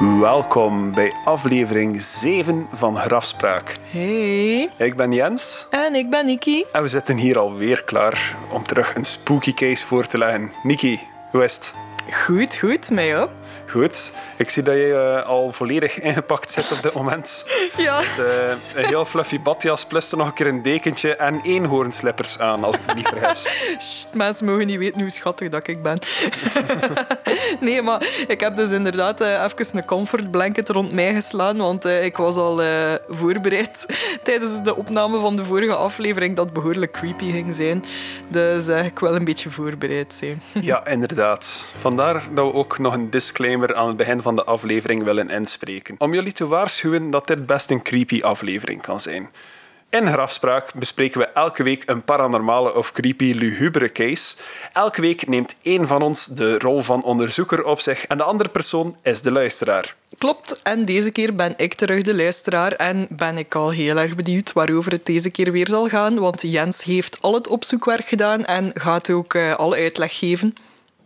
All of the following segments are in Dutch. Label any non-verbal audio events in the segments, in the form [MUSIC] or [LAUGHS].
Welkom bij aflevering 7 van Grafspraak. Hey. Ik ben Jens. En ik ben Niki. En we zitten hier alweer klaar om terug een spooky case voor te leggen. Niki, hoe is het? Goed, goed, mij ook. Goed. Ik zie dat je uh, al volledig ingepakt zit op dit moment. [LAUGHS] Ja. Met, uh, een heel fluffy badjas, plus er nog een keer een dekentje en eenhoornslippers aan, als ik me niet vergis. [LAUGHS] Sst, mensen mogen niet weten hoe schattig dat ik ben. [LAUGHS] nee, maar ik heb dus inderdaad uh, even een comfort blanket rond mij geslaan, want ik was al voorbereid tijdens de opname van de vorige aflevering dat het behoorlijk creepy ging zijn. Dus ik wil een beetje voorbereid zijn. ja, inderdaad. Vandaar dat we ook nog een disclaimer aan het begin van de aflevering willen inspreken. Om jullie te waarschuwen dat dit best een creepy aflevering kan zijn. In Grafspraak bespreken we elke week een paranormale of creepy lugubere case. Elke week neemt één van ons de rol van onderzoeker op zich en de andere persoon is de luisteraar. Klopt, en deze keer ben ik terug de luisteraar en ben ik al heel erg benieuwd waarover het deze keer weer zal gaan, want Jens heeft al het opzoekwerk gedaan en gaat ook uh, alle uitleg geven.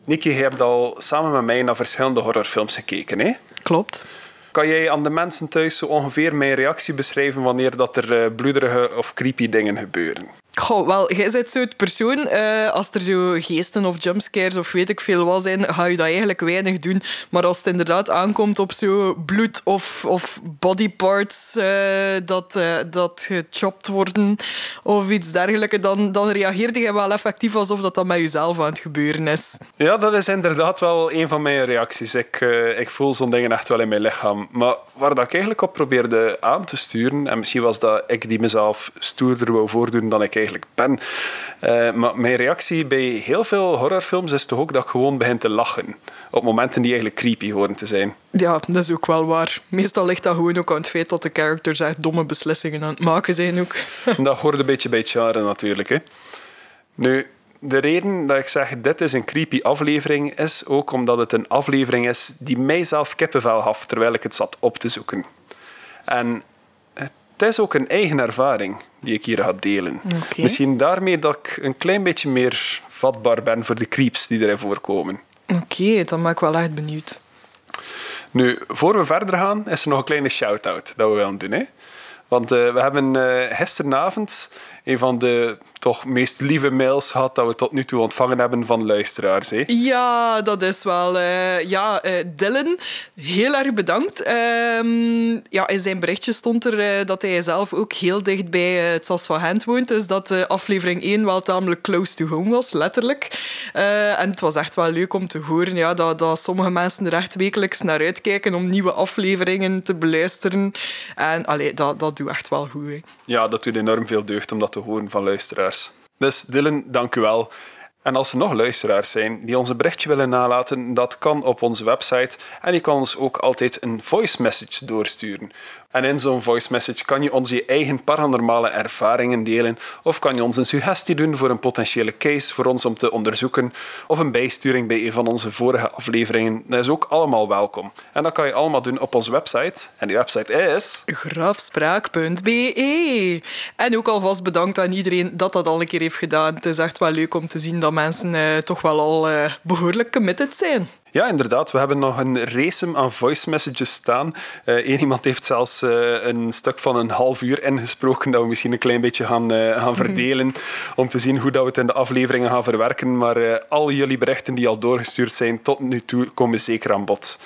Niki, je hebt al samen met mij naar verschillende horrorfilms gekeken, hè? Klopt. Kan jij aan de mensen thuis zo ongeveer mijn reactie beschrijven wanneer dat er bloederige of creepy dingen gebeuren? Goh, wel, jij bent zo het persoon, uh, als er zo geesten of jumpscares of weet ik veel wat zijn, ga je dat eigenlijk weinig doen. Maar als het inderdaad aankomt op zo bloed of, of bodyparts uh, dat, uh, dat gechopt worden of iets dergelijks, dan, dan reageerde je wel effectief alsof dat, dat met jezelf aan het gebeuren is. Ja, dat is inderdaad wel een van mijn reacties. Ik, ik voel zo'n dingen echt wel in mijn lichaam. Maar waar dat ik eigenlijk op probeerde aan te sturen, en misschien was dat ik die mezelf stoerder wou voordoen dan ik eigenlijk ben. Uh, maar mijn reactie bij heel veel horrorfilms is toch ook dat ik gewoon begin te lachen. Op momenten die eigenlijk creepy horen te zijn. Ja, dat is ook wel waar. Meestal ligt dat gewoon ook aan het feit dat de characters echt domme beslissingen aan het maken zijn ook. [LAUGHS] dat hoort een beetje bij het genre natuurlijk. Hè. Nu, de reden dat ik zeg dit is een creepy aflevering is ook omdat het een aflevering is die mijzelf kippenvel gaf terwijl ik het zat op te zoeken. En het is ook een eigen ervaring die ik hier ga delen. Okay. Misschien daarmee dat ik een klein beetje meer vatbaar ben voor de creeps die erin voorkomen. Oké, okay, dan ben ik wel echt benieuwd. Nu, voor we verder gaan, is er nog een kleine shout-out dat we willen doen. Hè? Want uh, we hebben uh, gisteravond een van de toch meest lieve mails gehad dat we tot nu toe ontvangen hebben van luisteraars. Hè? Ja, dat is wel... Uh, ja, uh, Dylan, heel erg bedankt. Um, ja, in zijn berichtje stond er uh, dat hij zelf ook heel dicht bij het Sas van Gent woont. Dus dat aflevering 1 wel tamelijk close to home was, letterlijk. en het was echt wel leuk om te horen ja, dat, dat sommige mensen er echt wekelijks naar uitkijken om nieuwe afleveringen te beluisteren. En allee, dat, dat doet echt wel goed. Hè. Ja, dat doet enorm veel deugd om dat te horen van luisteraars. Dus Dylan, dank u wel. En als er nog luisteraars zijn die ons een berichtje willen nalaten, dat kan op onze website. En je kan ons ook altijd een voice message doorsturen. En in zo'n voice message kan je ons je eigen paranormale ervaringen delen, of kan je ons een suggestie doen voor een potentiële case voor ons om te onderzoeken, of een bijsturing bij een van onze vorige afleveringen. Dat is ook allemaal welkom. En dat kan je allemaal doen op onze website. En die website is... grafspraak.be En ook alvast bedankt aan iedereen dat dat al een keer heeft gedaan. Het is echt wel leuk om te zien dat mensen uh, toch wel al uh, behoorlijk committed zijn. Ja, inderdaad. We hebben nog een race aan voice messages staan. Eén iemand heeft zelfs uh, een stuk van een half uur ingesproken dat we misschien een klein beetje gaan, uh, gaan verdelen om te zien hoe dat we het in de afleveringen gaan verwerken. Maar al jullie berichten die al doorgestuurd zijn tot nu toe komen zeker aan bod.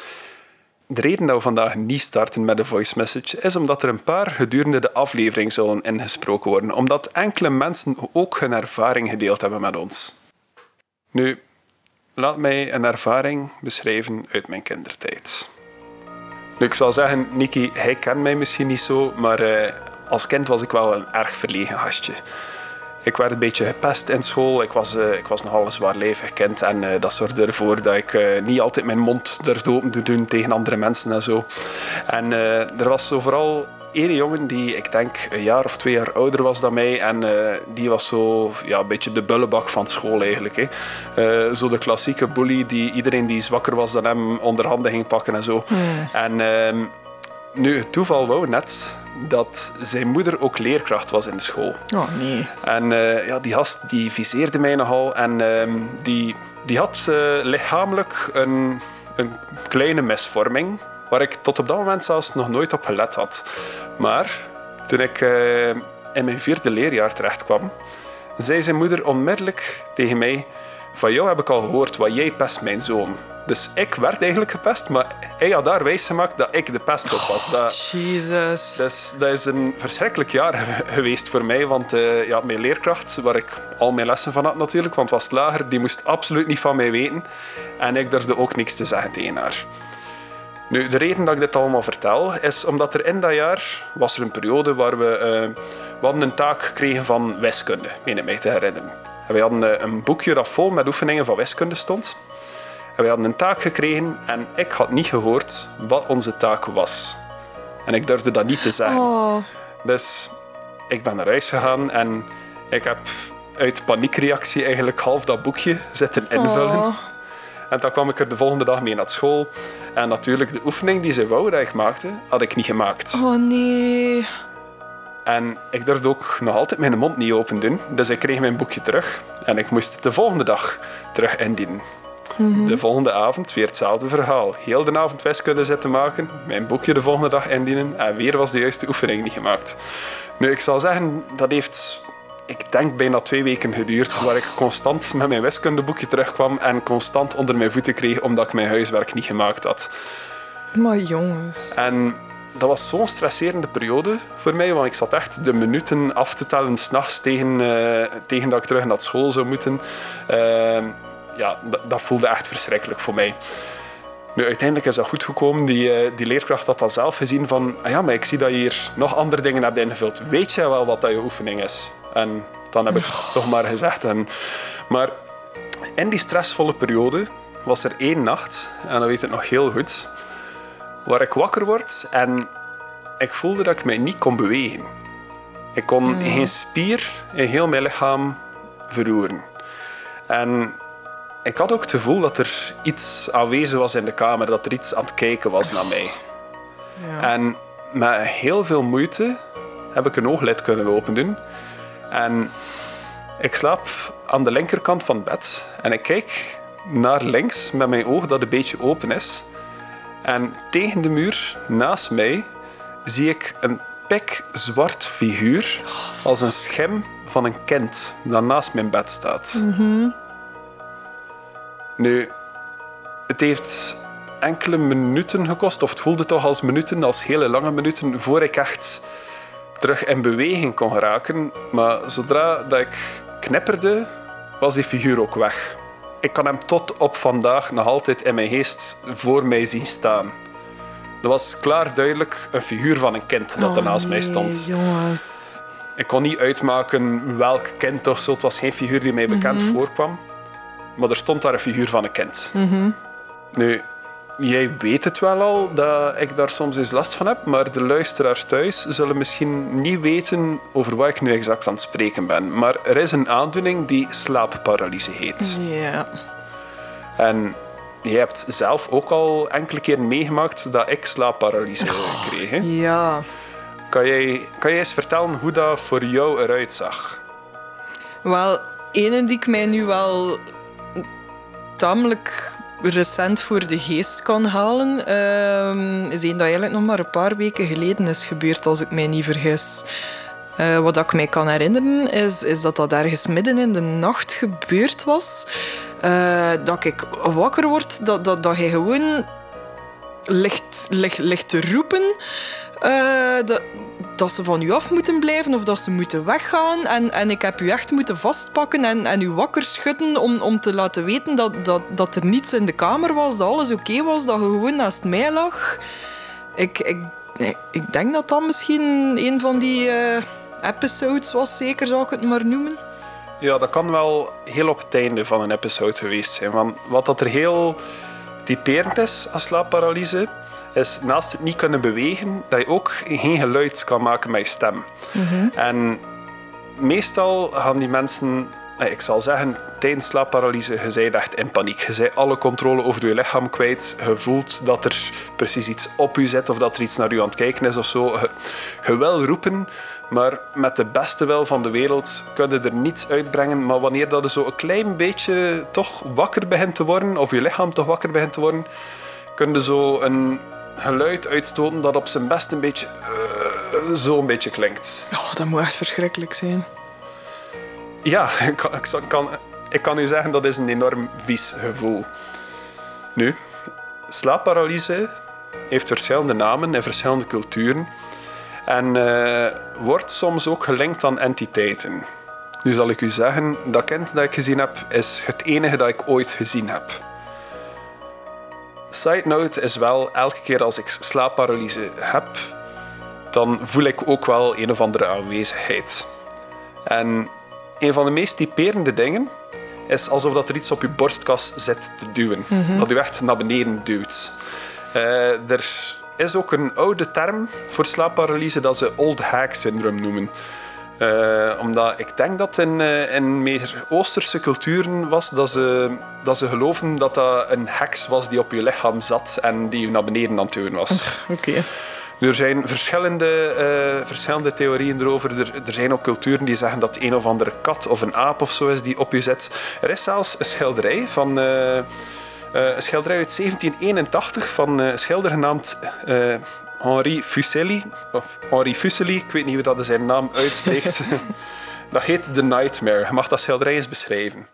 De reden dat we vandaag niet starten met een voice message is omdat er een paar gedurende de aflevering zullen ingesproken worden, omdat enkele mensen ook hun ervaring gedeeld hebben met ons. Nu, laat mij een ervaring beschrijven uit mijn kindertijd. Ik zal zeggen, Niki, hij kent mij misschien niet zo, maar uh, als kind was ik wel een erg verlegen gastje. Ik werd een beetje gepest in school. Ik was, uh, ik was nogal een zwaarlijvig kind en uh, dat zorgde ervoor dat ik niet altijd mijn mond durfde open te doen tegen andere mensen en zo. En er was zo vooral ene jongen die, ik denk, een jaar of twee jaar ouder was dan mij. En uh, die was zo ja, een beetje de bullebak van school eigenlijk. Hè. Uh, zo de klassieke bully die iedereen die zwakker was dan hem onder handen ging pakken en zo. Hmm. En uh, nu, het toeval wou net dat zijn moeder ook leerkracht was in de school. Oh nee. En ja, die gast die viseerde mij nogal. En die, die had lichamelijk een, een kleine misvorming. Waar ik tot op dat moment zelfs nog nooit op gelet had. Maar toen ik uh, in mijn vierde leerjaar terecht kwam, zei zijn moeder onmiddellijk tegen mij: Van jou heb ik al gehoord wat jij pest mijn zoon. Dus ik werd eigenlijk gepest, maar hij had daar wijsgemaakt dat ik de pestkop was. Dat, Jesus. Dus dat is een verschrikkelijk jaar [LAUGHS] geweest voor mij, want uh, ja, mijn leerkracht, waar ik al mijn lessen van had natuurlijk, want het was lager, die moest absoluut niet van mij weten. En ik durfde ook niks te zeggen tegen haar. Nu, de reden dat ik dit allemaal vertel, is omdat er in dat jaar was er een periode waar we, uh, we hadden een taak gekregen van wiskunde, meen ik mij te herinneren. En we hadden uh, een boekje dat vol met oefeningen van wiskunde stond. En we hadden een taak gekregen en ik had niet gehoord wat onze taak was. En ik durfde dat niet te zeggen. Oh. Dus ik ben naar huis gegaan en ik heb uit paniekreactie eigenlijk half dat boekje zitten invullen. Oh. En dan kwam ik er de volgende dag mee naar school. En natuurlijk, de oefening die ze wou dat ik maakte, had ik niet gemaakt. Oh nee. En ik durfde ook nog altijd mijn mond niet open doen. Dus ik kreeg mijn boekje terug. En ik moest het de volgende dag terug indienen. De volgende avond weer hetzelfde verhaal. Heel de avond wiskunde zitten maken, mijn boekje de volgende dag indienen en weer was de juiste oefening niet gemaakt. Nu, ik zal zeggen, dat heeft, ik denk, bijna twee weken geduurd, waar ik constant met mijn wiskundeboekje terugkwam en constant onder mijn voeten kreeg omdat ik mijn huiswerk niet gemaakt had. Maar jongens. En dat was zo'n stresserende periode voor mij, want ik zat echt de minuten af te tellen s'nachts tegen, uh, tegen dat ik terug naar school zou moeten. Uh, ja, dat, dat, voelde echt verschrikkelijk voor mij. Nu, uiteindelijk is dat goed gekomen. Die, uh, die leerkracht had al zelf gezien van... Ah ja, maar ik zie dat je hier nog andere dingen hebt ingevuld. Weet jij wel wat dat je oefening is? En dan heb ik het toch maar gezegd. En, maar in die stressvolle periode was er één nacht, en dat weet ik nog heel goed, waar ik wakker word en ik voelde dat ik mij niet kon bewegen. Ik kon Mm. geen spier in heel mijn lichaam verroeren. En ik had ook het gevoel dat er iets aanwezig was in de kamer, dat er iets aan het kijken was naar mij. Ja. En met heel veel moeite heb ik een ooglid kunnen open doen. En ik slaap aan de linkerkant van het bed en ik kijk naar links met mijn oog dat een beetje open is. En tegen de muur naast mij zie ik een pikzwart figuur als een schim van een kind dat naast mijn bed staat. Nu, het heeft enkele minuten gekost, of het voelde toch als minuten, als hele lange minuten, voor ik echt terug in beweging kon geraken. Maar zodra dat ik knipperde, was die figuur ook weg. Ik kan hem tot op vandaag nog altijd in mijn geest voor mij zien staan. Dat was klaar duidelijk een figuur van een kind dat er naast mij Oh, stond. jongens. Ik kon niet uitmaken welk kind of zo. Het was geen figuur die mij bekend voorkwam. Maar er stond daar een figuur van een kind. Nu, jij weet het wel al dat ik daar soms eens last van heb, maar de luisteraars thuis zullen misschien niet weten over wat ik nu exact aan het spreken ben. Maar er is een aandoening die slaapparalyse heet. Ja. En jij hebt zelf ook al enkele keer meegemaakt dat ik slaapparalyse kreeg. hè? Ja. Kan jij, kan jij eens vertellen hoe dat voor jou eruit zag? Wel, ene die ik mij nu wel tamelijk recent voor de geest kan halen, ehm, is dat eigenlijk nog maar een paar weken geleden is gebeurd, als ik mij niet vergis. Eh, wat ik mij kan herinneren, is, is dat dat ergens midden in de nacht gebeurd was. Eh, dat ik wakker word, dat, dat, dat hij gewoon ligt, ligt, ligt te roepen. Eh, dat, ze van u af moeten blijven of dat ze moeten weggaan. En, en ik heb u echt moeten vastpakken en, en u wakker schudden om, om te laten weten dat, dat, dat er niets in de kamer was, dat alles oké was, dat je gewoon naast mij lag. Ik, ik, nee, ik denk dat dat misschien een van die eh, episodes was, zeker zou ik het maar noemen. Ja, dat kan wel heel op het einde van een episode geweest zijn. Want wat dat er heel typerend is als slaapparalyse, is naast het niet kunnen bewegen, dat je ook geen geluid kan maken met je stem. En meestal gaan die mensen, eh, ik zal zeggen, tijdens slaapparalyse, je bent echt in paniek. Je bent alle controle over je lichaam kwijt. Je voelt dat er precies iets op je zit of dat er iets naar je aan het kijken is of zo. Je, je wil roepen, maar met de beste wil van de wereld kun je er niets uitbrengen. Maar wanneer dat je zo een klein beetje toch wakker begint te worden, of je lichaam toch wakker begint te worden, kun je zo een, geluid uitstoten dat op zijn best een beetje uh, zo'n beetje klinkt. Oh, dat moet echt verschrikkelijk zijn. Ja, [LAUGHS] ik kan, ik, kan, ik kan u zeggen dat is een enorm vies gevoel. Nu, slaapparalyse heeft verschillende namen in verschillende culturen en uh, wordt soms ook gelinkt aan entiteiten. Nu zal ik u zeggen, dat kind dat ik gezien heb, is het enige dat ik ooit gezien heb. Side note is wel, elke keer als ik slaapparalyse heb, dan voel ik ook wel een of andere aanwezigheid. En een van de meest typerende dingen is alsof dat er iets op je borstkas zit te duwen. Mhm. Dat u echt naar beneden duwt. Uh, er is ook een oude term voor slaapparalyse dat ze old hag syndrome noemen. Uh, omdat ik denk dat in, uh, in meer Oosterse culturen was dat ze, dat ze geloofden dat dat een heks was die op je lichaam zat en die je naar beneden aan het duwen was. Oké. Er zijn verschillende, uh, verschillende theorieën erover. Er, er, zijn ook culturen die zeggen dat een of andere kat of een aap of zo is die op je zit. Er is zelfs een schilderij van... een schilderij uit 1781 van een schilder genaamd Henri Fuseli, of Henri Fuseli, ik weet niet hoe dat zijn naam uitspreekt. [LAUGHS] dat heet The Nightmare. Je mag dat schilderij eens beschrijven.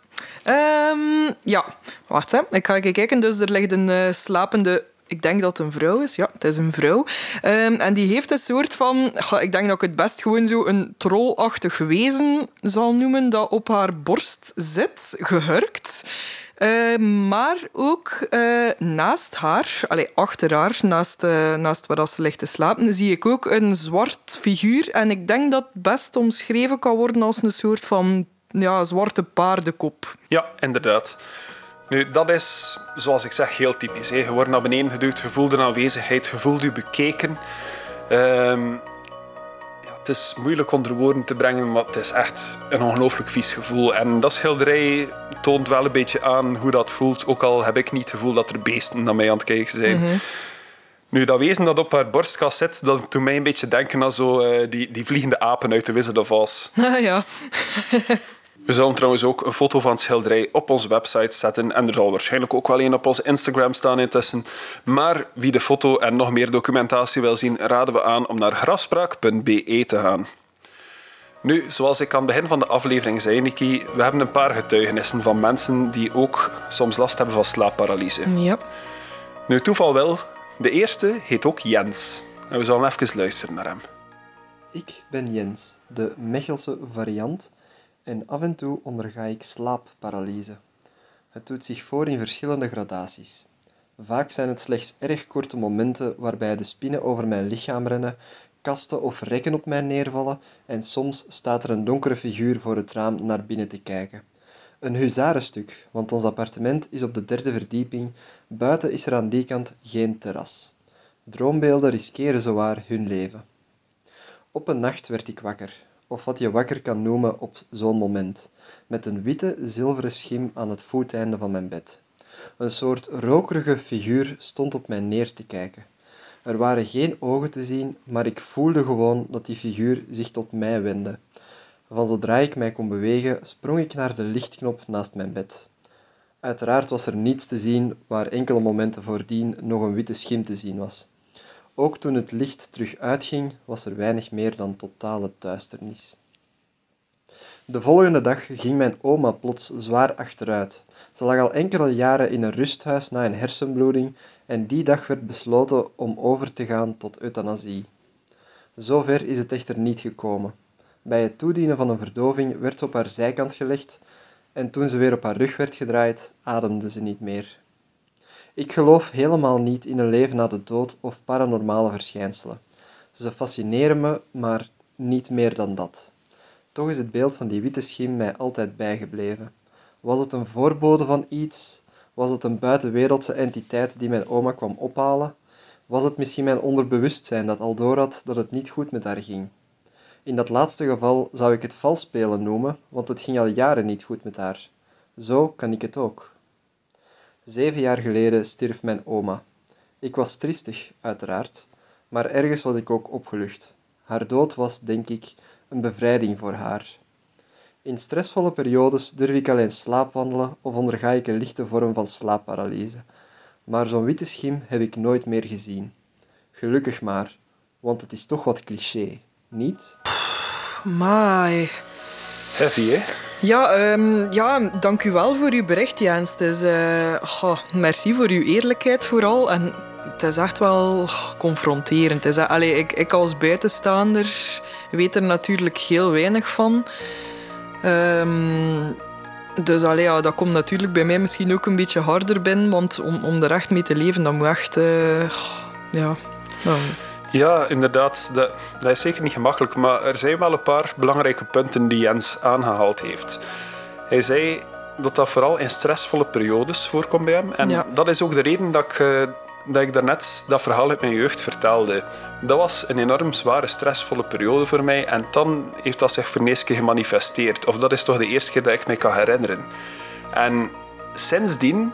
Um, ja, wacht hè. Ik ga even kijken. Dus er ligt een uh, slapende ik denk dat het een vrouw is. Ja, het is een vrouw. Um, en die heeft een soort van... Ik denk dat ik het best gewoon zo een trollachtig wezen zal noemen dat op haar borst zit, gehurkt. Uh, maar ook uh, naast haar, allez, achter haar, naast, uh, naast waar ze ligt te slapen, zie ik ook een zwart figuur. En ik denk dat het best omschreven kan worden als een soort van ja, zwarte paardenkop. Ja, inderdaad. Nu, dat is, zoals ik zeg, heel typisch. Hè. Je wordt naar beneden geduwd, je voelt een aanwezigheid, je voelt je bekeken. Ehm, het is moeilijk onder woorden te brengen, maar het is echt een ongelooflijk vies gevoel. En dat schilderij toont wel een beetje aan hoe dat voelt, ook al heb ik niet het gevoel dat er beesten naar mij aan het kijken zijn. Mhm. Nu, dat wezen dat op haar borstkast zit, dat doet mij een beetje denken aan zo, uh, die, die vliegende apen uit de Wizard of Oz. [LAUGHS] ja. We zullen trouwens ook een foto van het schilderij op onze website zetten. En er zal waarschijnlijk ook wel een op onze Instagram staan intussen. Maar wie de foto en nog meer documentatie wil zien, raden we aan om naar grafspraak.be te gaan. Nu, zoals ik aan het begin van de aflevering zei, Niki, we hebben een paar getuigenissen van mensen die ook soms last hebben van slaapparalyse. Ja. Nu, toeval wel, de eerste heet ook Jens. En we zullen even luisteren naar hem. Ik ben Jens, de Mechelse variant en af en toe onderga ik slaapparalyse. Het doet zich voor in verschillende gradaties. Vaak zijn het slechts erg korte momenten waarbij de spinnen over mijn lichaam rennen, kasten of rekken op mij neervallen en soms staat er een donkere figuur voor het raam naar binnen te kijken. Een huzarenstuk, want ons appartement is op de derde verdieping, buiten is er aan die kant geen terras. Droombeelden riskeren zowaar hun leven. Op een nacht werd ik wakker, of wat je wakker kan noemen op zo'n moment, met een witte zilveren schim aan het voeteinde van mijn bed. Een soort rokerige figuur stond op mij neer te kijken. Er waren geen ogen te zien, maar ik voelde gewoon dat die figuur zich tot mij wendde. Van zodra ik mij kon bewegen, sprong ik naar de lichtknop naast mijn bed. Uiteraard was er niets te zien waar enkele momenten voordien nog een witte schim te zien was. Ook toen het licht terug uitging, was er weinig meer dan totale duisternis. De volgende dag ging mijn oma plots zwaar achteruit. Ze lag al enkele jaren in een rusthuis na een hersenbloeding en die dag werd besloten om over te gaan tot euthanasie. Zover is het echter niet gekomen. Bij het toedienen van een verdoving werd ze op haar zijkant gelegd en toen ze weer op haar rug werd gedraaid, ademde ze niet meer. Ik geloof helemaal niet in een leven na de dood of paranormale verschijnselen. Ze fascineren me, maar niet meer dan dat. Toch is het beeld van die witte schim mij altijd bijgebleven. Was het een voorbode van iets? Was het een buitenwereldse entiteit die mijn oma kwam ophalen? Was het misschien mijn onderbewustzijn dat al doorhad dat het niet goed met haar ging? In dat laatste geval zou ik het vals spelen noemen, want het ging al jaren niet goed met haar. Zo kan ik het ook. Zeven jaar geleden stierf mijn oma. Ik was triestig, uiteraard, maar ergens was ik ook opgelucht. Haar dood was, denk ik, een bevrijding voor haar. In stressvolle periodes durf ik alleen slaapwandelen of onderga ik een lichte vorm van slaapparalyse. Maar zo'n witte schim heb ik nooit meer gezien. Gelukkig maar, want het is toch wat cliché, niet? Mai. Heavy, hè? Ja, ehm, ja, dank u wel voor uw bericht, Jens. Eh, goh, merci voor uw eerlijkheid vooral. En het is echt wel confronterend. Is, allee, ik, ik als buitenstaander weet er natuurlijk heel weinig van. Ehm, dus allee, ja, dat komt natuurlijk bij mij misschien ook een beetje harder binnen. Want om, om er echt mee te leven, dan moet echt... eh, ja, dan- Ja, inderdaad. Dat, dat is zeker niet gemakkelijk. Maar er zijn wel een paar belangrijke punten die Jens aangehaald heeft. Hij zei dat dat vooral in stressvolle periodes voorkomt bij hem. En Ja. dat is ook de reden dat ik, eh, dat ik daarnet dat verhaal uit mijn jeugd vertelde. Dat was een enorm zware, stressvolle periode voor mij. En dan heeft dat zich voor de eerste keer gemanifesteerd. Of dat is toch de eerste keer dat ik me kan herinneren. En sindsdien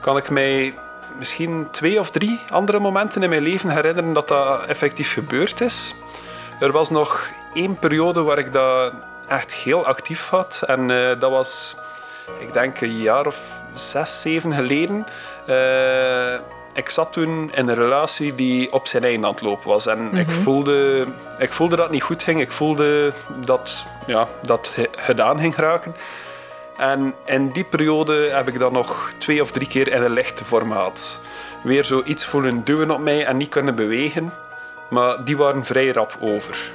kan ik mij misschien twee of drie andere momenten in mijn leven herinneren dat dat effectief gebeurd is. Er was nog één periode waar ik dat echt heel actief had. En eh, dat was, ik denk, een jaar of zes, zeven geleden. Eh, ik zat toen in een relatie die op zijn eigen aan het lopen was. En ik, voelde, ik voelde dat het niet goed ging. Ik voelde dat ja, dat ge- gedaan ging raken. En in die periode heb ik dan nog twee of drie keer in een lichte vorm gehad. Weer zo iets voelen duwen op mij en niet kunnen bewegen. Maar die waren vrij rap over.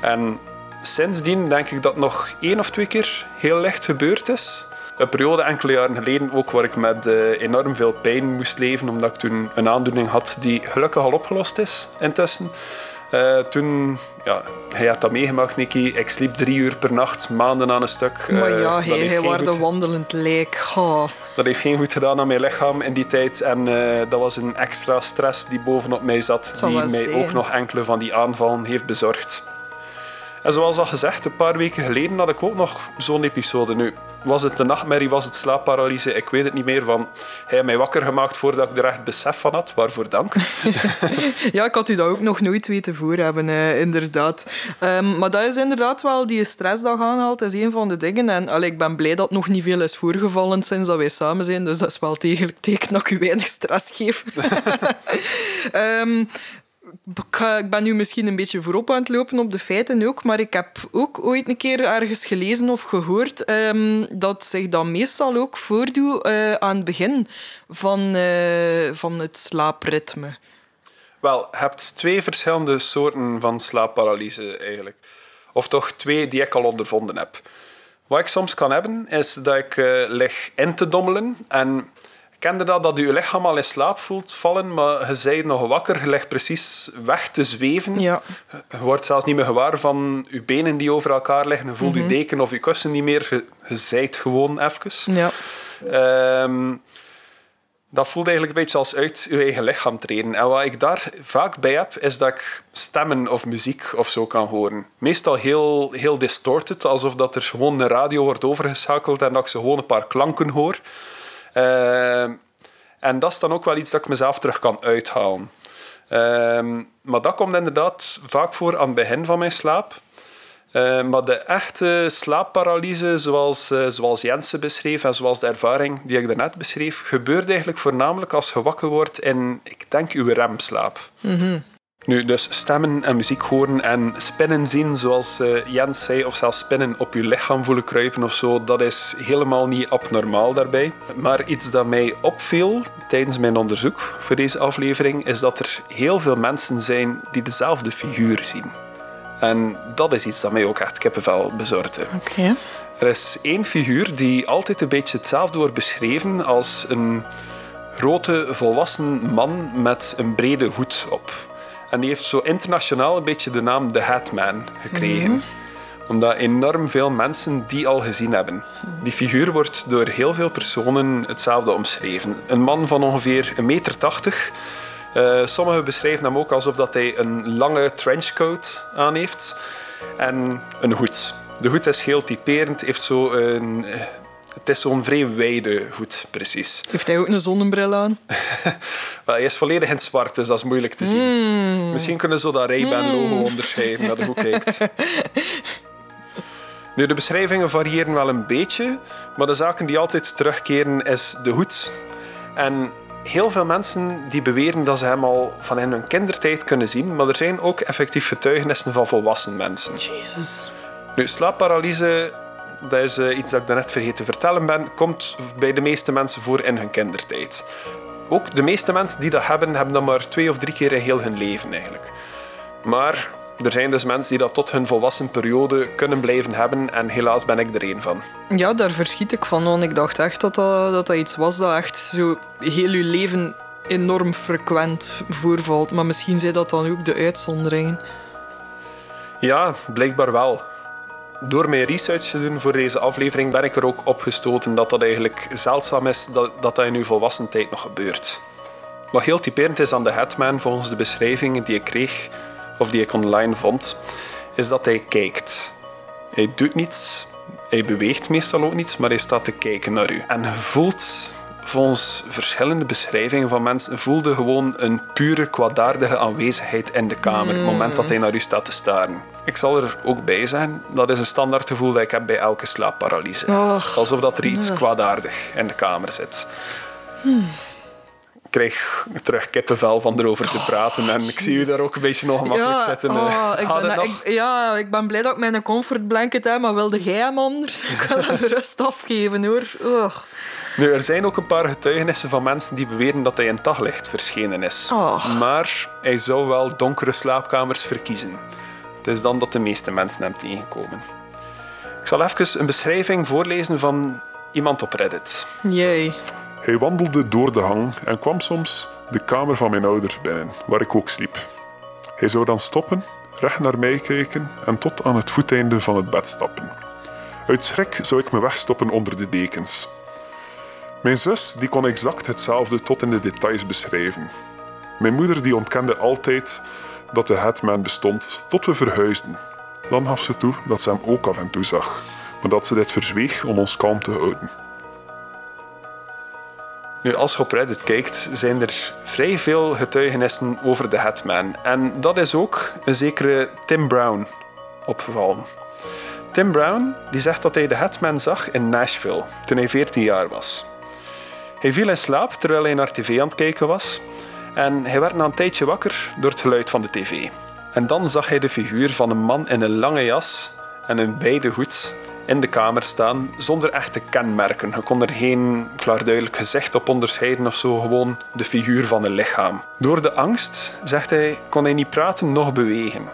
En sindsdien denk ik dat nog één of twee keer heel licht gebeurd is. Een periode enkele jaren geleden ook waar ik met eh, enorm veel pijn moest leven, omdat ik toen een aandoening had die gelukkig al opgelost is intussen. Eh, toen, ja, hij had dat meegemaakt, Nicky. Ik sliep drie uur per nacht, maanden aan een stuk. Maar Eh, ja, dat hij, hij was een wandelend. Ga. dat heeft geen goed gedaan aan mijn lichaam in die tijd. En eh, dat was een extra stress die bovenop mij zat, die mij zijn. ook nog enkele van die aanvallen heeft bezorgd. En zoals al gezegd, een paar weken geleden had ik ook nog zo'n episode. Nu, was het een nachtmerrie, was het slaapparalyse, ik weet het niet meer. Van, hij heeft mij wakker gemaakt voordat ik er echt besef van had. Waarvoor dank. [LAUGHS] Ja, ik had u dat ook nog nooit weten voor hebben, eh, inderdaad. Ehm, maar dat is inderdaad wel die stress dat aanhaalt, is een van de dingen. En allee, ik ben blij dat nog niet veel is voorgevallen sinds dat wij samen zijn. Dus dat is wel degelijk teken dat ik u weinig stress geef. [LAUGHS] Ehm, ik ben nu misschien een beetje voorop aan het lopen op de feiten ook, maar ik heb ook ooit een keer ergens gelezen of gehoord ehm, dat zich dat meestal ook voordoet eh, aan het begin van, eh, van het slaapritme. Wel, je hebt twee verschillende soorten van slaapparalyse eigenlijk. Of toch twee die ik al ondervonden heb. Wat ik soms kan hebben, is dat ik eh, lig in te dommelen. En kende dat, dat je lichaam al in slaap voelt vallen, maar je bent nog wakker, je ligt precies weg te zweven. Ja. Je wordt zelfs niet meer gewaar van je benen die over elkaar liggen. Je voelt je deken of je kussen niet meer. Je, je zijt gewoon even. Ja. Ehm, dat voelt eigenlijk een beetje als uit je eigen lichaam treden. En wat ik daar vaak bij heb, is dat ik stemmen of muziek of zo kan horen. Meestal heel, heel distorted, alsof dat er gewoon een radio wordt overgeschakeld en dat ik ze gewoon een paar klanken hoor. Ehm, en dat is dan ook wel iets dat ik mezelf terug kan uithalen. Ehm, maar dat komt inderdaad vaak voor aan het begin van mijn slaap. Eh, maar de echte slaapparalyse, zoals, eh, zoals Jensen beschreef en zoals de ervaring die ik daarnet beschreef, gebeurt eigenlijk voornamelijk als je wakker wordt in, ik denk, uw remslaap. Nu, dus stemmen en muziek horen en spinnen zien, zoals eh, Jens zei, of zelfs spinnen op je lichaam voelen kruipen of zo, dat is helemaal niet abnormaal daarbij. Maar iets dat mij opviel tijdens mijn onderzoek voor deze aflevering, is dat er heel veel mensen zijn die dezelfde figuur zien. En dat is iets dat mij ook echt kippenvel bezorgde. Oké. Er is één figuur die altijd een beetje hetzelfde wordt beschreven als een grote volwassen man met een brede hoed op. En die heeft zo internationaal een beetje de naam The Hatman gekregen. Omdat enorm veel mensen die al gezien hebben. Die figuur wordt door heel veel personen hetzelfde omschreven. Een man van ongeveer 1,80 meter. Eh, sommigen beschrijven hem ook alsof dat hij een lange trenchcoat aan heeft en een hoed. De hoed is heel typerend, heeft zo een, eh, het is zo'n vrij wijde hoed, precies. Heeft hij ook een zonnebril aan? [LAUGHS] Wel, hij is volledig in het zwart, dus dat is moeilijk te zien. Misschien kunnen ze dat Ray-Ban-logo onderscheiden naar de hoek kijkt. [LAUGHS] Nu, de beschrijvingen variëren wel een beetje, maar de zaken die altijd terugkeren is de hoed. En heel veel mensen die beweren dat ze hem al van in hun kindertijd kunnen zien, maar er zijn ook effectief getuigenissen van volwassen mensen. Jezus. Nu, slaapparalyse, dat is eh, iets dat ik daarnet vergeten te vertellen ben, komt bij de meeste mensen voor in hun kindertijd. Ook de meeste mensen die dat hebben, hebben dat maar twee of drie keer in heel hun leven eigenlijk. Maar er zijn dus mensen die dat tot hun volwassen periode kunnen blijven hebben en helaas ben ik er één van. Ja, daar verschiet ik van, want ik dacht echt dat dat, dat, dat iets was dat echt zo heel je leven enorm frequent voorvalt. Maar misschien zijn dat dan ook de uitzonderingen. Ja, blijkbaar wel. Door mijn research te doen voor deze aflevering ben ik er ook opgestoten dat dat eigenlijk zeldzaam is dat dat, in uw volwassen tijd nog gebeurt. Wat heel typerend is aan de Hetman volgens de beschrijvingen die ik kreeg, of die ik online vond, is dat hij kijkt. Hij doet niets, hij beweegt meestal ook niets, maar hij staat te kijken naar u. En voelt, volgens verschillende beschrijvingen van mensen, voelde gewoon een pure kwaadaardige aanwezigheid in de kamer, het moment dat hij naar u staat te staren. Ik zal er ook bij zijn, dat is een standaard gevoel dat ik heb bij elke slaapparalyse. Och. Alsof dat er iets Ja. kwaadaardig in de kamer zit. Ik krijg terug kippenvel van erover te praten en ik zie u daar ook een beetje ongemakkelijk zitten. eh. oh, ik, Gaat ben, nog? ik, ja, ik ben blij dat ik mijn comfortblanket heb, maar wilde jij hem anders? [LAUGHS] Ik wil hem rust afgeven hoor. Nu, er zijn ook een paar getuigenissen van mensen die beweren dat hij in daglicht verschenen is. Oh. Maar hij zou wel donkere slaapkamers verkiezen. Het is dan dat de meeste mensen hem tegenkomen. Ik zal even een beschrijving voorlezen van iemand op Reddit. Jee. Hij wandelde door de hang en kwam soms de kamer van mijn ouders binnen, waar ik ook sliep. Hij zou dan stoppen, recht naar mij kijken en tot aan het voeteinde van het bed stappen. Uit schrik zou ik me wegstoppen onder de dekens. Mijn zus die kon exact hetzelfde tot in de details beschrijven. Mijn moeder die ontkende altijd dat de Hetman bestond tot we verhuisden. Dan gaf ze toe dat ze hem ook af en toe zag, maar dat ze dit verzweeg om ons kalm te houden. Nu, als je op Reddit kijkt, zijn er vrij veel getuigenissen over de Hetman. En dat is ook een zekere Tim Brown opgevallen. Tim Brown die zegt dat hij de Hetman zag in Nashville toen hij 14 jaar was. Hij viel in slaap terwijl hij naar tv aan het kijken was. En hij werd na een tijdje wakker door het geluid van de tv. En dan zag hij de figuur van een man in een lange jas en een wijde hoed in de kamer staan zonder echte kenmerken. Je kon er geen klaarduidelijk gezicht op onderscheiden of zo, gewoon de figuur van een lichaam. Door de angst, zegt hij, kon hij niet praten noch bewegen.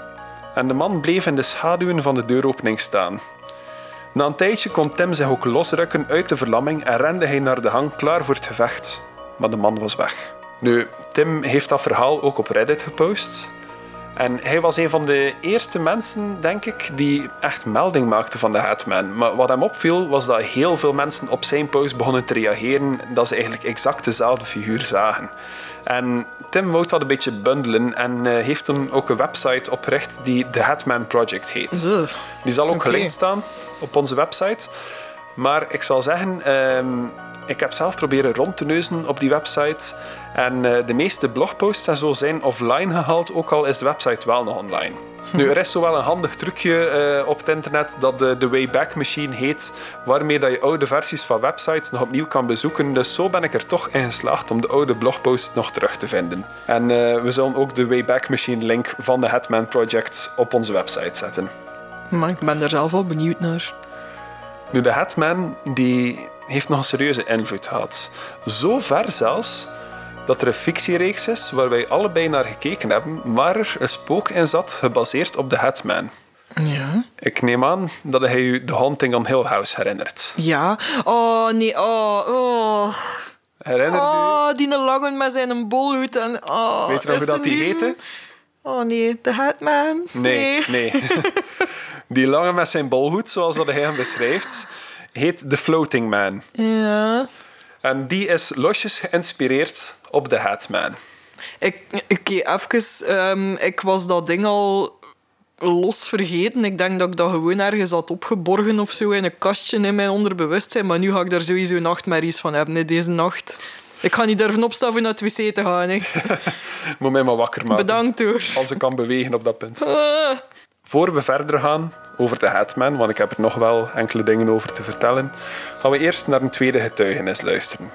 En de man bleef in de schaduwen van de deuropening staan. Na een tijdje kon Tim zich ook losrukken uit de verlamming en rende hij naar de hang klaar voor het gevecht. Maar de man was weg. Nu, Tim heeft dat verhaal ook op Reddit gepost. En hij was een van de eerste mensen, denk ik, die echt melding maakte van de Hatman. Maar wat hem opviel, was dat heel veel mensen op zijn post begonnen te reageren dat ze eigenlijk exact dezelfde figuur zagen. En Tim wou dat een beetje bundelen en eh, heeft toen ook een website opgericht die The Hatman Project heet. Ugh. Die zal ook gelinkt staan op onze website. Maar ik zal zeggen, ehm, ik heb zelf proberen rond te neuzen op die website. En eh, de meeste blogposts en zo zijn offline gehaald, ook al is de website wel nog online. Nu, er is zo wel een handig trucje eh, op het internet dat de, de Wayback Machine heet, waarmee dat je oude versies van websites nog opnieuw kan bezoeken. Dus zo ben ik er toch in geslaagd om de oude blogposts nog terug te vinden. En eh, we zullen ook de Wayback Machine link van de Hetman Project op onze website zetten. Maar ik ben er zelf wel benieuwd naar. Nu, de Hatman die heeft nog een serieuze invloed gehad. Zo ver zelfs dat er een fictiereeks is waar wij allebei naar gekeken hebben, waar er een spook in zat gebaseerd op de Hatman. Ja. Ik neem aan dat hij u The Haunting on Hill House herinnert. Ja. Oh, nee. Oh, oh. Herinnert u? Oh, die langen met zijn bolhoed. En, oh, Weet je nog hoe dat die heette? Oh nee, de Hatman. Nee, nee. [LAUGHS] die lange met zijn bolhoed, zoals dat hij hem beschrijft, heet The Floating Man. Ja. En die is losjes geïnspireerd op de Hatman. Ik, oké, even. ehm, ik was dat ding al los vergeten. Ik denk dat ik dat gewoon ergens had opgeborgen of zo in een kastje in mijn onderbewustzijn. Maar nu ga ik daar sowieso nachtmerries van hebben, hè, deze nacht. Ik ga niet durven opstaan om naar het wc te gaan. Hè. [LAUGHS] Moet mij maar wakker maken. Bedankt hoor. Als ik kan bewegen op dat punt. Ah. Voor we verder gaan over de Hatman, want ik heb er nog wel enkele dingen over te vertellen, gaan we eerst naar een tweede getuigenis luisteren.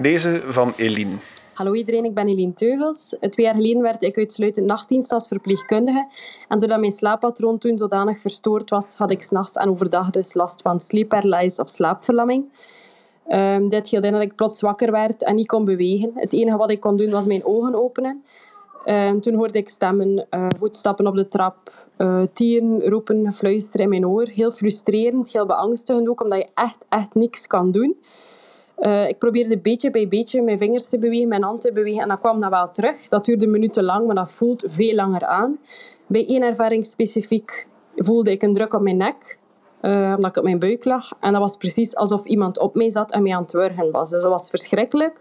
Deze van Eline. Hallo iedereen, ik ben Eline Teugels. Twee jaar geleden werd ik uitsluitend nachtdienst als verpleegkundige. En doordat mijn slaappatroon toen zodanig verstoord was, had ik s'nachts en overdag dus last van sleep paralysis of slaapverlamming. Um, dit hield in dat ik plots wakker werd en niet kon bewegen. Het enige wat ik kon doen was mijn ogen openen. Um, toen hoorde ik stemmen, uh, voetstappen op de trap, uh, tieren, roepen, fluisteren in mijn oor. Heel frustrerend, heel beangstigend ook, omdat je echt, echt niks kan doen. Uh, ik probeerde beetje bij beetje mijn vingers te bewegen, mijn hand te bewegen en dat kwam dan wel terug. Dat duurde minuten lang, maar dat voelt veel langer aan. Bij één ervaring specifiek voelde ik een druk op mijn nek, uh, omdat ik op mijn buik lag. En dat was precies alsof iemand op mij zat en mij aan het wurgen was. Dus dat was verschrikkelijk,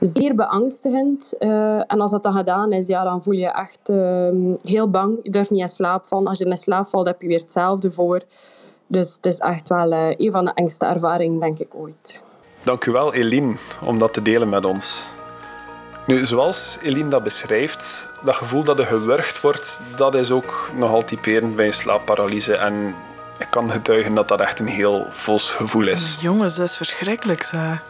zeer beangstigend. Uh, en als dat dan gedaan is, ja, dan voel je echt uh, heel bang. Je durft niet in slaap vallen. Als je in slaap valt, heb je weer hetzelfde voor. Dus het is echt wel een van de engste ervaringen, denk ik, ooit. Dank u wel, Eline, om dat te delen met ons. Nu, zoals Eline dat beschrijft, dat gevoel dat er gewurgd wordt, dat is ook nogal typerend bij een slaapparalyse. En ik kan getuigen dat dat echt een heel vals gevoel is. Jongens, dat is verschrikkelijk, zeg.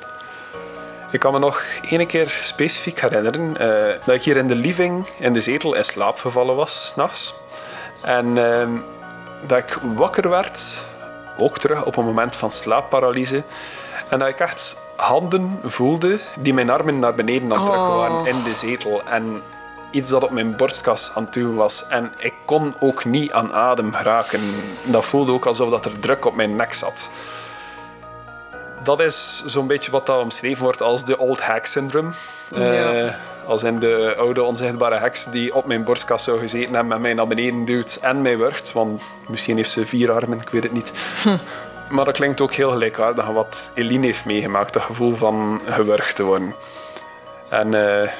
Ik kan me nog één keer specifiek herinneren uh, dat ik hier in de living in de zetel in slaap gevallen was, s'nachts. En uh, dat ik wakker werd, ook terug op een moment van slaapparalyse. En dat ik echt handen voelde die mijn armen naar beneden aan het drukken waren Oh. in de zetel. En iets dat op mijn borstkas aan het doen was. En ik kon ook niet aan adem geraken. Dat voelde ook alsof dat er druk op mijn nek zat. Dat is zo'n beetje wat dat omschreven wordt als de old hack syndrome. Ja. Eh, als in de oude onzichtbare heks die op mijn borstkas zou gezeten hebben en mij naar beneden duwt en mij wurgt. Want misschien heeft ze vier armen, ik weet het niet. Maar dat klinkt ook heel gelijkaardig aan wat Eline heeft meegemaakt. Dat gevoel van gewurgd te worden. En eh,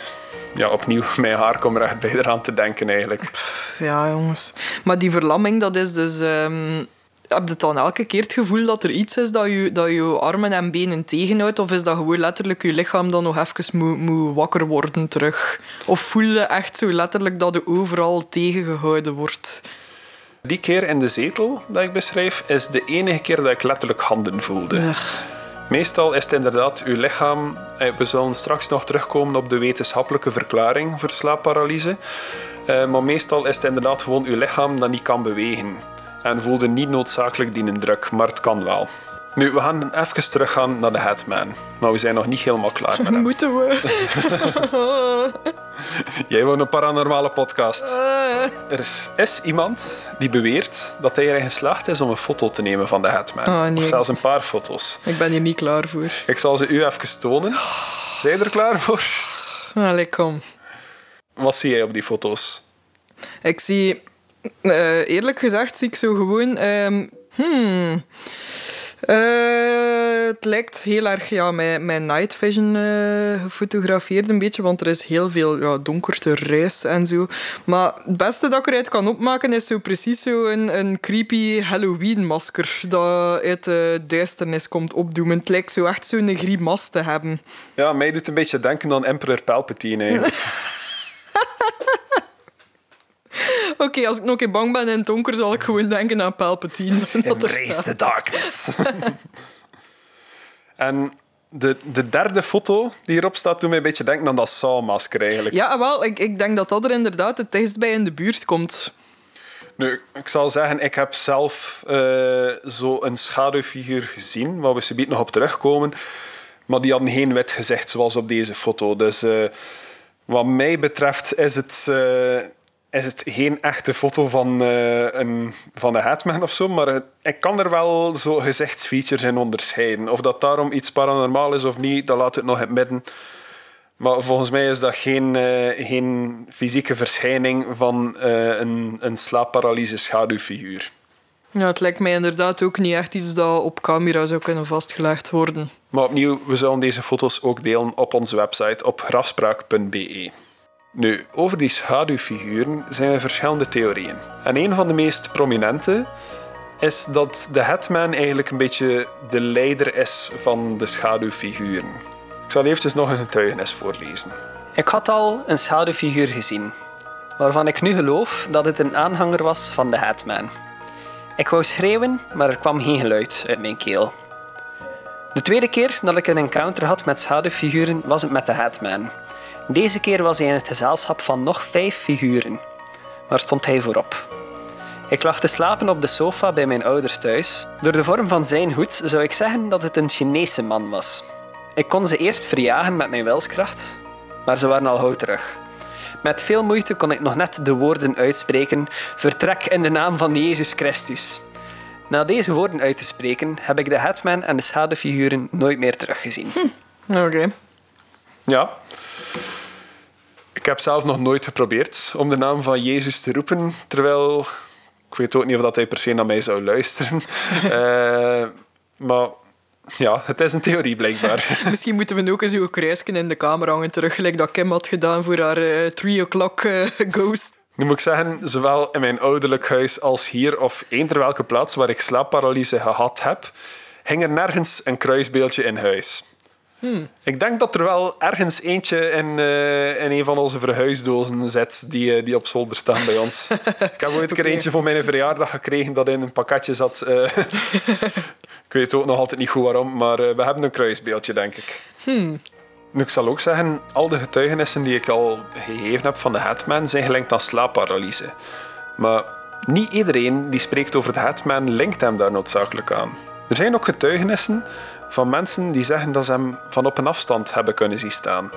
ja, opnieuw, [LAUGHS] mijn haar komt er echt bij eraan te denken eigenlijk. Ja, jongens. Maar die verlamming, dat is dus... ehm, heb je dan elke keer het gevoel dat er iets is dat je, dat je armen en benen tegenhoudt? Of is dat gewoon letterlijk je lichaam dan nog even moet, moet wakker worden terug? Of voel je echt zo letterlijk dat je overal tegengehouden wordt? Die keer in de zetel dat ik beschrijf, is de enige keer dat ik letterlijk handen voelde. Meestal is het inderdaad uw lichaam. eh, We zullen straks nog terugkomen op de wetenschappelijke verklaring voor slaapparalyse. Eh, Maar meestal is het inderdaad gewoon uw lichaam dat niet kan bewegen. En voelde niet noodzakelijk die druk, maar het kan wel. Nu, we gaan even teruggaan naar de Hatman. Maar we zijn nog niet helemaal klaar met hem. [LAUGHS] Moeten we? [LAUGHS] Jij woont een paranormale podcast. Er is- iemand die beweert dat hij erin geslaagd is om een foto te nemen van de Hatman. Ah, nee. Of zelfs een paar foto's. Ik ben hier niet klaar voor. Ik zal ze u even tonen. Zijn je er klaar voor? Allee, kom. Wat zie jij op die foto's? Ik zie, eh, eerlijk gezegd, zie ik zo gewoon. ehm, hmm. Eh, het lijkt heel erg ja, met, met night vision eh, gefotografeerd een beetje, want er is heel veel ja, donkerte ruis en zo. Maar het beste dat ik eruit kan opmaken is zo precies zo een, een creepy Halloween-masker dat uit de duisternis komt opdoemen. Het lijkt zo echt zo'n grimas te hebben. Ja, mij doet een beetje denken aan Emperor Palpatine eigenlijk. [LAUGHS] [LAUGHS] Oké, als ik nog een keer bang ben in het donker, zal ik gewoon denken aan Palpatine. [LAUGHS] Dat staat. the darkness. [LAUGHS] en de, de derde foto die hierop staat, doet mij een beetje denken aan dat Saw-masker eigenlijk. Ja, wel, ik, ik denk dat dat er inderdaad het dichtst bij in de buurt komt. Nu, ik zal zeggen, ik heb zelf eh, zo een schaduwfiguur gezien, waar we subiet nog op terugkomen. Maar die hadden geen wit gezicht zoals op deze foto. Dus eh, wat mij betreft is het, eh, is het geen echte foto van, eh, een, van een Hatman of zo. Maar ik kan er wel zo gezichtsfeatures in onderscheiden. Of dat daarom iets paranormaal is of niet, dat laat het nog in het midden. Maar volgens mij is dat geen, eh, geen fysieke verschijning van eh, een, een slaapparalyse schaduwfiguur. Ja, het lijkt mij inderdaad ook niet echt iets dat op camera zou kunnen vastgelegd worden. Maar opnieuw, we zullen deze foto's ook delen op onze website op grafspraak.be. Nu, over die schaduwfiguren zijn er verschillende theorieën. En een van de meest prominente is dat de Hetman eigenlijk een beetje de leider is van de schaduwfiguren. Ik zal eventjes nog een getuigenis voorlezen. Ik had al een schaduwfiguur gezien, waarvan ik nu geloof dat het een aanhanger was van de Hatman. Ik wou schreeuwen, maar er kwam geen geluid uit mijn keel. De tweede keer dat ik een encounter had met schaduwfiguren was het met de Hatman. Deze keer was hij in het gezelschap van nog vijf figuren. Waar stond hij voorop? Ik lag te slapen op de sofa bij mijn ouders thuis. Door de vorm van zijn hoed zou ik zeggen dat het een Chinese man was. Ik kon ze eerst verjagen met mijn wilskracht, maar ze waren al gauw terug. Met veel moeite kon ik nog net de woorden uitspreken: Vertrek in de naam van Jezus Christus. Na deze woorden uit te spreken, heb ik de Hetman en de schaduwfiguren nooit meer teruggezien. Oké. Ja. Ik heb zelf nog nooit geprobeerd om de naam van Jezus te roepen, terwijl ik weet ook niet of dat hij per se naar mij zou luisteren. [LAUGHS] Eh, maar ja, het is een theorie blijkbaar. [LAUGHS] Misschien moeten we ook eens uw kruisje in de kamer hangen, terug gelijk dat Kim had gedaan voor haar 3 o'clock eh, ghost. Nu moet ik zeggen, zowel in mijn ouderlijk huis als hier, of eender welke plaats waar ik slaapparalyse gehad heb, hing er nergens een kruisbeeldje in huis. Ik denk dat er wel ergens eentje in, eh, in een van onze verhuisdozen zit die, eh, die op zolder staan bij ons. [LAUGHS] ik heb ooit een keer eentje voor mijn verjaardag gekregen dat in een pakketje zat. eh. [LAUGHS] ik weet ook nog altijd niet goed waarom, maar we hebben een kruisbeeldje, denk ik. Nu, ik zal ook zeggen, al de getuigenissen die ik al gegeven heb van de Hatman zijn gelinkt aan slaapparalyse. Maar niet iedereen die spreekt over de Hatman linkt hem daar noodzakelijk aan. Er zijn ook getuigenissen van mensen die zeggen dat ze hem van op een afstand hebben kunnen zien staan.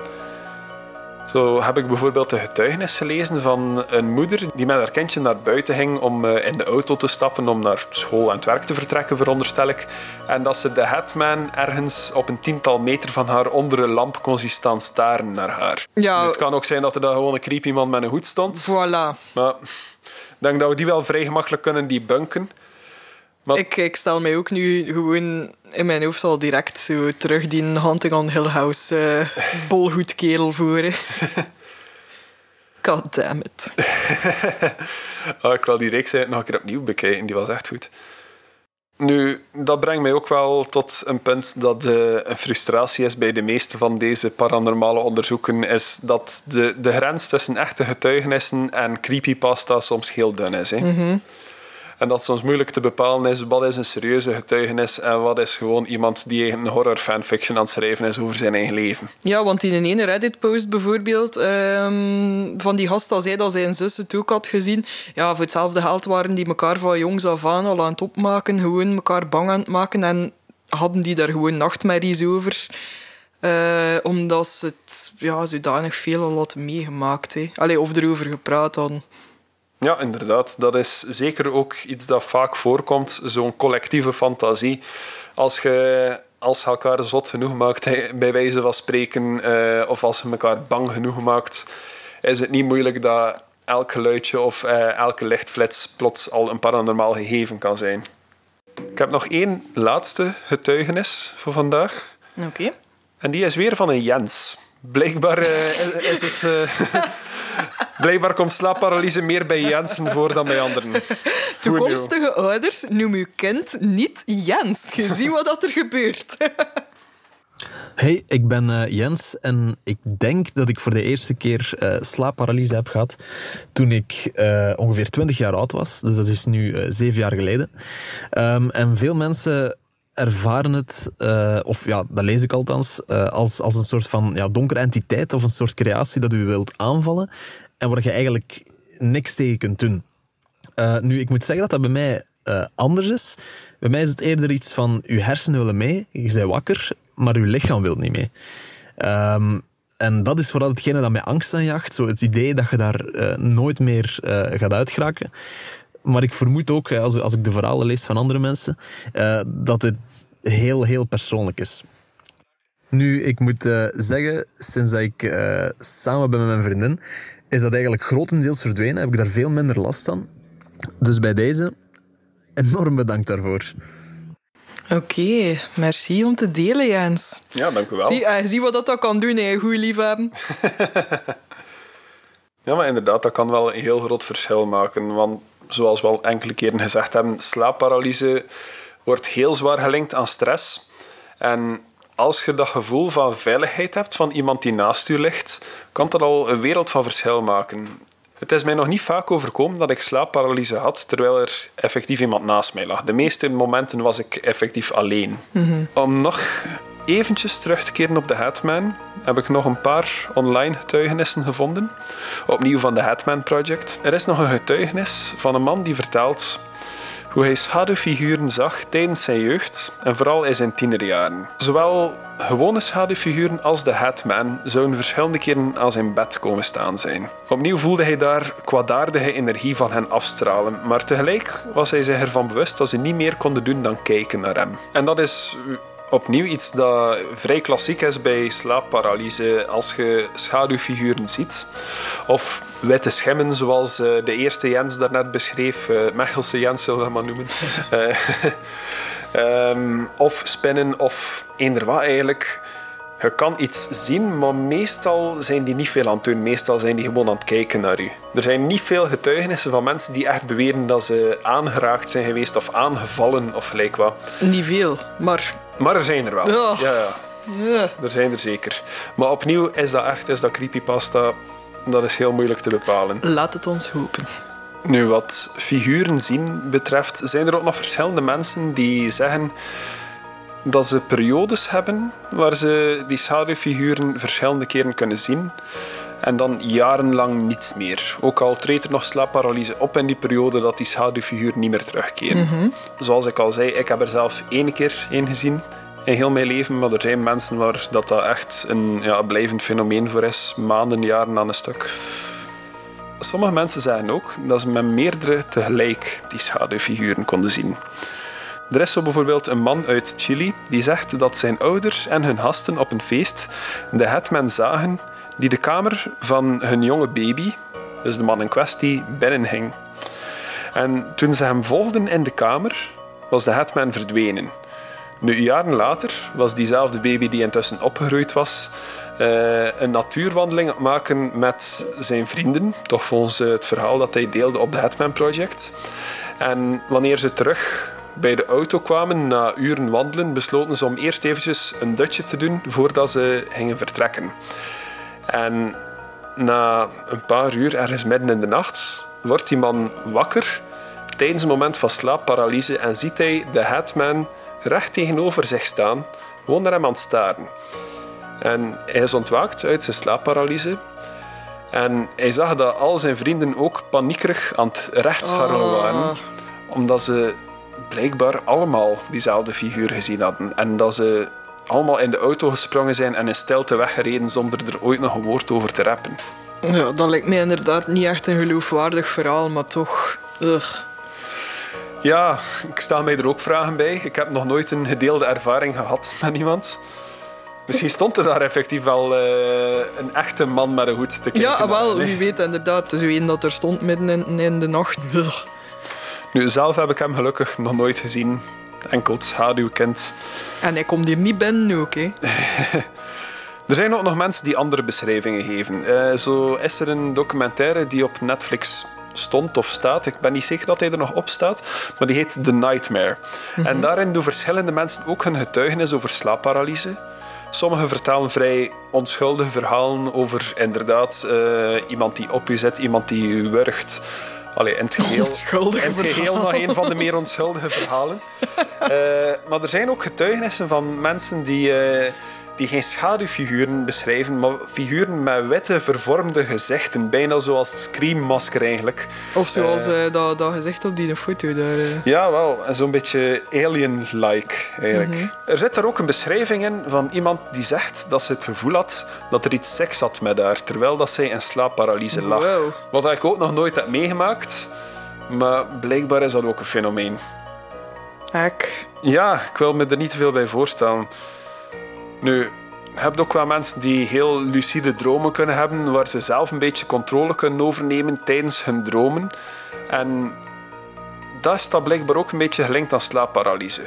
Zo heb ik bijvoorbeeld de getuigenis gelezen van een moeder die met haar kindje naar buiten ging om eh, in de auto te stappen om naar school en het werk te vertrekken, veronderstel ik. En dat ze de Hatman ergens op een tiental meter van haar onder een lamp kon zien staan staren naar haar. Ja. Het kan ook zijn dat er daar gewoon een creepy man met een hoed stond. Voilà. Maar ik denk dat we die wel vrij gemakkelijk kunnen debunken. Ik, ik stel mij ook nu gewoon in mijn hoofd al direct zo terug die Hunting on Hill House bolhoedkerel voor. hè. [LAUGHS] God damn it. Ah, [LAUGHS] ik wil die reeks nog een keer opnieuw bekijken, die was echt goed. Nu, dat brengt mij ook wel tot een punt dat eh, een frustratie is bij de meeste van deze paranormale onderzoeken, is dat de, de grens tussen echte getuigenissen en creepypasta soms heel dun is. Hè? En dat soms moeilijk te bepalen is wat is een serieuze getuigenis en wat is gewoon iemand die een horror fanfiction aan het schrijven is over zijn eigen leven. Ja, want in een ene Reddit-post bijvoorbeeld ehm, van die gast dat zei dat zijn zus het ook had gezien. Ja, voor hetzelfde geld waren die elkaar van jongs af aan al aan het opmaken, gewoon elkaar bang aan het maken en hadden die daar gewoon nachtmerries over. Eh, omdat ze het ja, zodanig veel al hadden meegemaakt. Hè. Allee, of erover gepraat hadden. Ja, inderdaad. Dat is zeker ook iets dat vaak voorkomt, zo'n collectieve fantasie. Als je als je elkaar zot genoeg maakt, bij wijze van spreken, eh, of als je elkaar bang genoeg maakt, is het niet moeilijk dat elk geluidje of eh, elke lichtflits plots al een paranormaal gegeven kan zijn. Ik heb nog één laatste getuigenis voor vandaag. Oké. En die is weer van een Jens. Blijkbaar eh, is, is het... [LAUGHS] blijkbaar komt slaapparalyse meer bij Jensen voor dan bij anderen. Toekomstige ouders, noem uw kind niet Jens. Je ziet wat dat er gebeurt. Hey, ik ben eh, Jens en ik denk dat ik voor de eerste keer eh, slaapparalyse heb gehad toen ik eh, ongeveer 20 jaar oud was. Dus dat is nu zeven jaar geleden. Ehm, en veel mensen ervaren het, eh, of ja, dat lees ik althans, eh, als, als een soort van ja, donkere entiteit of een soort creatie dat u wilt aanvallen en waar je eigenlijk niks tegen kunt doen. Eh, nu, ik moet zeggen dat dat bij mij eh, anders is. Bij mij is het eerder iets van, uw hersenen willen mee, je bent wakker, maar uw lichaam wil niet mee. Ehm, en dat is vooral hetgene dat mij angst aanjaagt. Zo het idee dat je daar eh, nooit meer gaat uitgeraken. Maar ik vermoed ook, als, als ik de verhalen lees van andere mensen, dat het heel, heel persoonlijk is. Nu, ik moet zeggen, sinds dat ik samen ben met mijn vriendin, is dat eigenlijk grotendeels verdwenen. Heb ik daar veel minder last van. Dus bij deze, enorm bedankt daarvoor. Oké, merci om te delen, Jens. Ja, dank u wel. Zie, eh, zie wat dat, dat kan doen, hè. goed liefhebben. [LAUGHS] Ja, maar inderdaad, dat kan wel een heel groot verschil maken. Want zoals we al enkele keren gezegd hebben, slaapparalyse wordt heel zwaar gelinkt aan stress. En als je dat gevoel van veiligheid hebt van iemand die naast je ligt, kan dat al een wereld van verschil maken. Het is mij nog niet vaak overkomen dat ik slaapparalyse had terwijl er effectief iemand naast mij lag. De meeste momenten was ik effectief alleen. Om nog eventjes terug te keren op de Hatman, heb ik nog een paar online getuigenissen gevonden. Opnieuw van de Hatman Project. Er is nog een getuigenis van een man die vertelt hoe hij schaduwfiguren zag tijdens zijn jeugd en vooral in zijn tienerjaren. Zowel gewone schaduwfiguren als de Hatman zouden verschillende keren aan zijn bed komen staan zijn. Opnieuw voelde hij daar kwaadaardige energie van hen afstralen, maar tegelijk was hij zich ervan bewust dat ze niet meer konden doen dan kijken naar hem. En dat is opnieuw iets dat vrij klassiek is bij slaapparalyse als je schaduwfiguren ziet. Of witte schimmen, zoals eh, de eerste Jens daarnet beschreef. Uh, Mechelse Jens zullen we dat maar noemen. [LAUGHS] Eh, [LAUGHS] ehm, of spinnen, of eender wat eigenlijk. Je kan iets zien, maar meestal zijn die niet veel aan het doen. Meestal zijn die gewoon aan het kijken naar u. Er zijn niet veel getuigenissen van mensen die echt beweren dat ze aangeraakt zijn geweest of aangevallen of gelijk wat. Niet veel, maar... Maar er zijn er wel. Ja. Ja, ja. Ja. Er zijn er zeker. Maar opnieuw, is dat echt, is dat creepypasta? Dat is heel moeilijk te bepalen. Laat het ons hopen. Nu, wat figuren zien betreft, zijn er ook nog verschillende mensen die zeggen dat ze periodes hebben waar ze die schaduwfiguren verschillende keren kunnen zien. En dan jarenlang niets meer. Ook al treedt er nog slaapparalyse op in die periode dat die schaduwfiguren niet meer terugkeren. Zoals ik al zei, ik heb er zelf één keer één gezien in heel mijn leven. Maar er zijn mensen waar dat, dat echt een ja, blijvend fenomeen voor is. Maanden, jaren aan een stuk. Sommige mensen zeggen ook dat ze met meerdere tegelijk die schaduwfiguren konden zien. Er is zo bijvoorbeeld een man uit Chili die zegt dat zijn ouders en hun gasten op een feest de hetman zagen die de kamer van hun jonge baby, dus de man in kwestie, binnenging. En toen ze hem volgden in de kamer, was de hetman verdwenen. Nu, jaren later was diezelfde baby die intussen opgegroeid was, eh, een natuurwandeling maken met zijn vrienden, toch volgens eh, het verhaal dat hij deelde op de Hetman Project. En wanneer ze terug bij de auto kwamen, na uren wandelen, besloten ze om eerst eventjes een dutje te doen voordat ze gingen vertrekken. En na een paar uur, ergens midden in de nacht, wordt die man wakker tijdens een moment van slaapparalyse en ziet hij de Hatman recht tegenover zich staan, gewoon naar hem aan het staren. En hij is ontwaakt uit zijn slaapparalyse. En hij zag dat al zijn vrienden ook paniekerig aan het rechtscharrelen waren, omdat ze blijkbaar allemaal diezelfde figuur gezien hadden. En dat ze allemaal in de auto gesprongen zijn en in stilte weggereden zonder er ooit nog een woord over te rappen. Ja, dat lijkt mij inderdaad niet echt een geloofwaardig verhaal, maar toch... Ugh. Ja, ik sta mij er ook vragen bij. Ik heb nog nooit een gedeelde ervaring gehad met iemand. Misschien stond er daar effectief wel eh, een echte man met een hoed te kijken. Ja, wel, nee. wie weet inderdaad. Het is dat er stond midden in, in de nacht. Ugh. Nu, zelf heb ik hem gelukkig nog nooit gezien. Enkel het schaduwkind. En hij komt hier niet binnen ook, hè. [LAUGHS] Er zijn ook nog mensen die andere beschrijvingen geven. Eh, zo is er een documentaire die op Netflix stond of staat. Ik ben niet zeker dat hij er nog op staat. Maar die heet The Nightmare. En daarin doen verschillende mensen ook hun getuigenis over slaapparalyse. Sommigen vertellen vrij onschuldige verhalen over inderdaad eh, iemand die op je zit, iemand die u wurgt. Allee, in het geheel, in het geheel nog een van de meer onschuldige verhalen. [LAUGHS] Eh, maar er zijn ook getuigenissen van mensen die, eh, die geen schaduwfiguren beschrijven, maar figuren met witte vervormde gezichten. Bijna zoals Scream-masker eigenlijk. Of zoals eh, dat, dat gezegd op die foto daar. eh. Ja, wel. Zo'n beetje alien-like eigenlijk. Er zit daar ook een beschrijving in van iemand die zegt dat ze het gevoel had dat er iets seks had met haar, terwijl dat zij in slaapparalyse lag. Wow. Wat ik ook nog nooit heb meegemaakt, maar blijkbaar is dat ook een fenomeen. Hek. Ja, ik wil me er niet te veel bij voorstellen. Nu, je hebt ook wel mensen die heel lucide dromen kunnen hebben, waar ze zelf een beetje controle kunnen overnemen tijdens hun dromen. En dat is dat blijkbaar ook een beetje gelinkt aan slaapparalyse.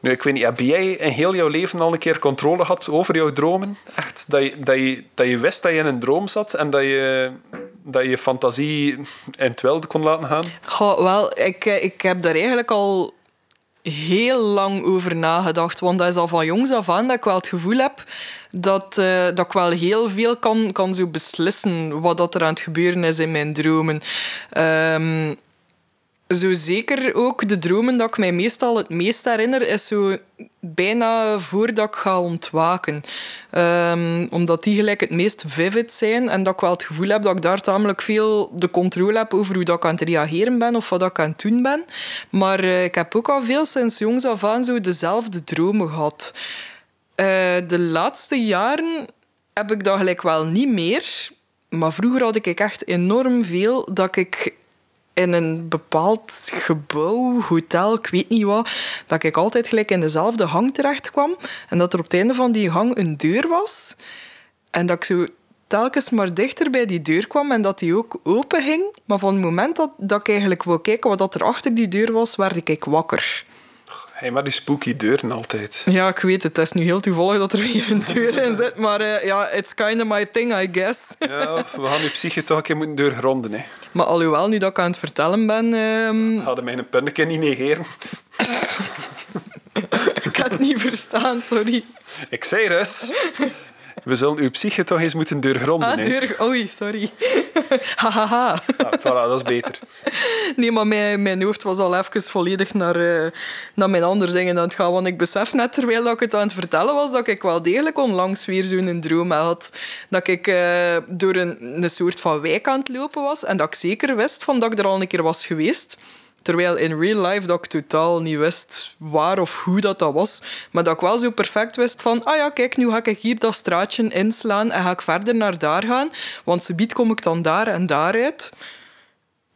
Nu, ik weet niet, heb jij in heel jouw leven al een keer controle gehad over jouw dromen? Echt, dat je, dat je, dat je wist dat je in een droom zat en dat je dat je je fantasie in het wilde kon laten gaan? Goh, wel, ik, eh, ik heb daar eigenlijk al heel lang over nagedacht. Want dat is al van jongs af aan dat ik wel het gevoel heb dat, eh, dat ik wel heel veel kan, kan zo beslissen wat dat er aan het gebeuren is in mijn dromen. Ehm, zo zeker ook de dromen dat ik mij meestal het meest herinner, is zo bijna voordat ik ga ontwaken. Ehm, omdat die gelijk het meest vivid zijn en dat ik wel het gevoel heb dat ik daar tamelijk veel de controle heb over hoe dat ik aan het reageren ben of wat ik aan het doen ben. Maar eh, ik heb ook al veel sinds jongs af aan dezelfde dromen gehad. Uh, de laatste jaren heb ik dat gelijk wel niet meer. Maar vroeger had ik echt enorm veel dat ik in een bepaald gebouw, hotel, ik weet niet wat, dat ik altijd gelijk in dezelfde hang terecht kwam en dat er op het einde van die hang een deur was en dat ik zo telkens maar dichter bij die deur kwam en dat die ook open ging. Maar van het moment dat, ik eigenlijk wou kijken wat er achter die deur was, werd ik wakker. Hey, maar die spooky deuren altijd. Ja, ik weet het. Het is nu heel toevallig dat er weer een deur in zit. Maar uh, ja, it's kind of my thing, I guess. ja, we gaan die psyche toch een keer moeten doorgronden. Hè. Maar alhoewel, nu dat ik aan het vertellen ben... Um... Hadden mij een punnetje niet negeren. [LAUGHS] ik had het niet verstaan, sorry. Ik zei dus... We zullen uw psyche toch eens moeten doorgronden. Ah, deur... Oei, sorry. [LAUGHS] Hahaha. ah, voilà, dat is beter. Nee, maar mijn, mijn hoofd was al even volledig naar, uh, naar mijn andere dingen aan het gaan. Want ik besef net, terwijl ik het aan het vertellen was, dat ik wel degelijk onlangs weer zo'n droom had. Dat ik uh, door een, een soort van wijk aan het lopen was. En dat ik zeker wist van dat ik er al een keer was geweest. Terwijl in real life dat ik totaal niet wist waar of hoe dat, dat was. Maar dat ik wel zo perfect wist van, ah ja, kijk, nu ga ik hier dat straatje inslaan en ga ik verder naar daar gaan. Want subiet kom ik dan daar en daaruit.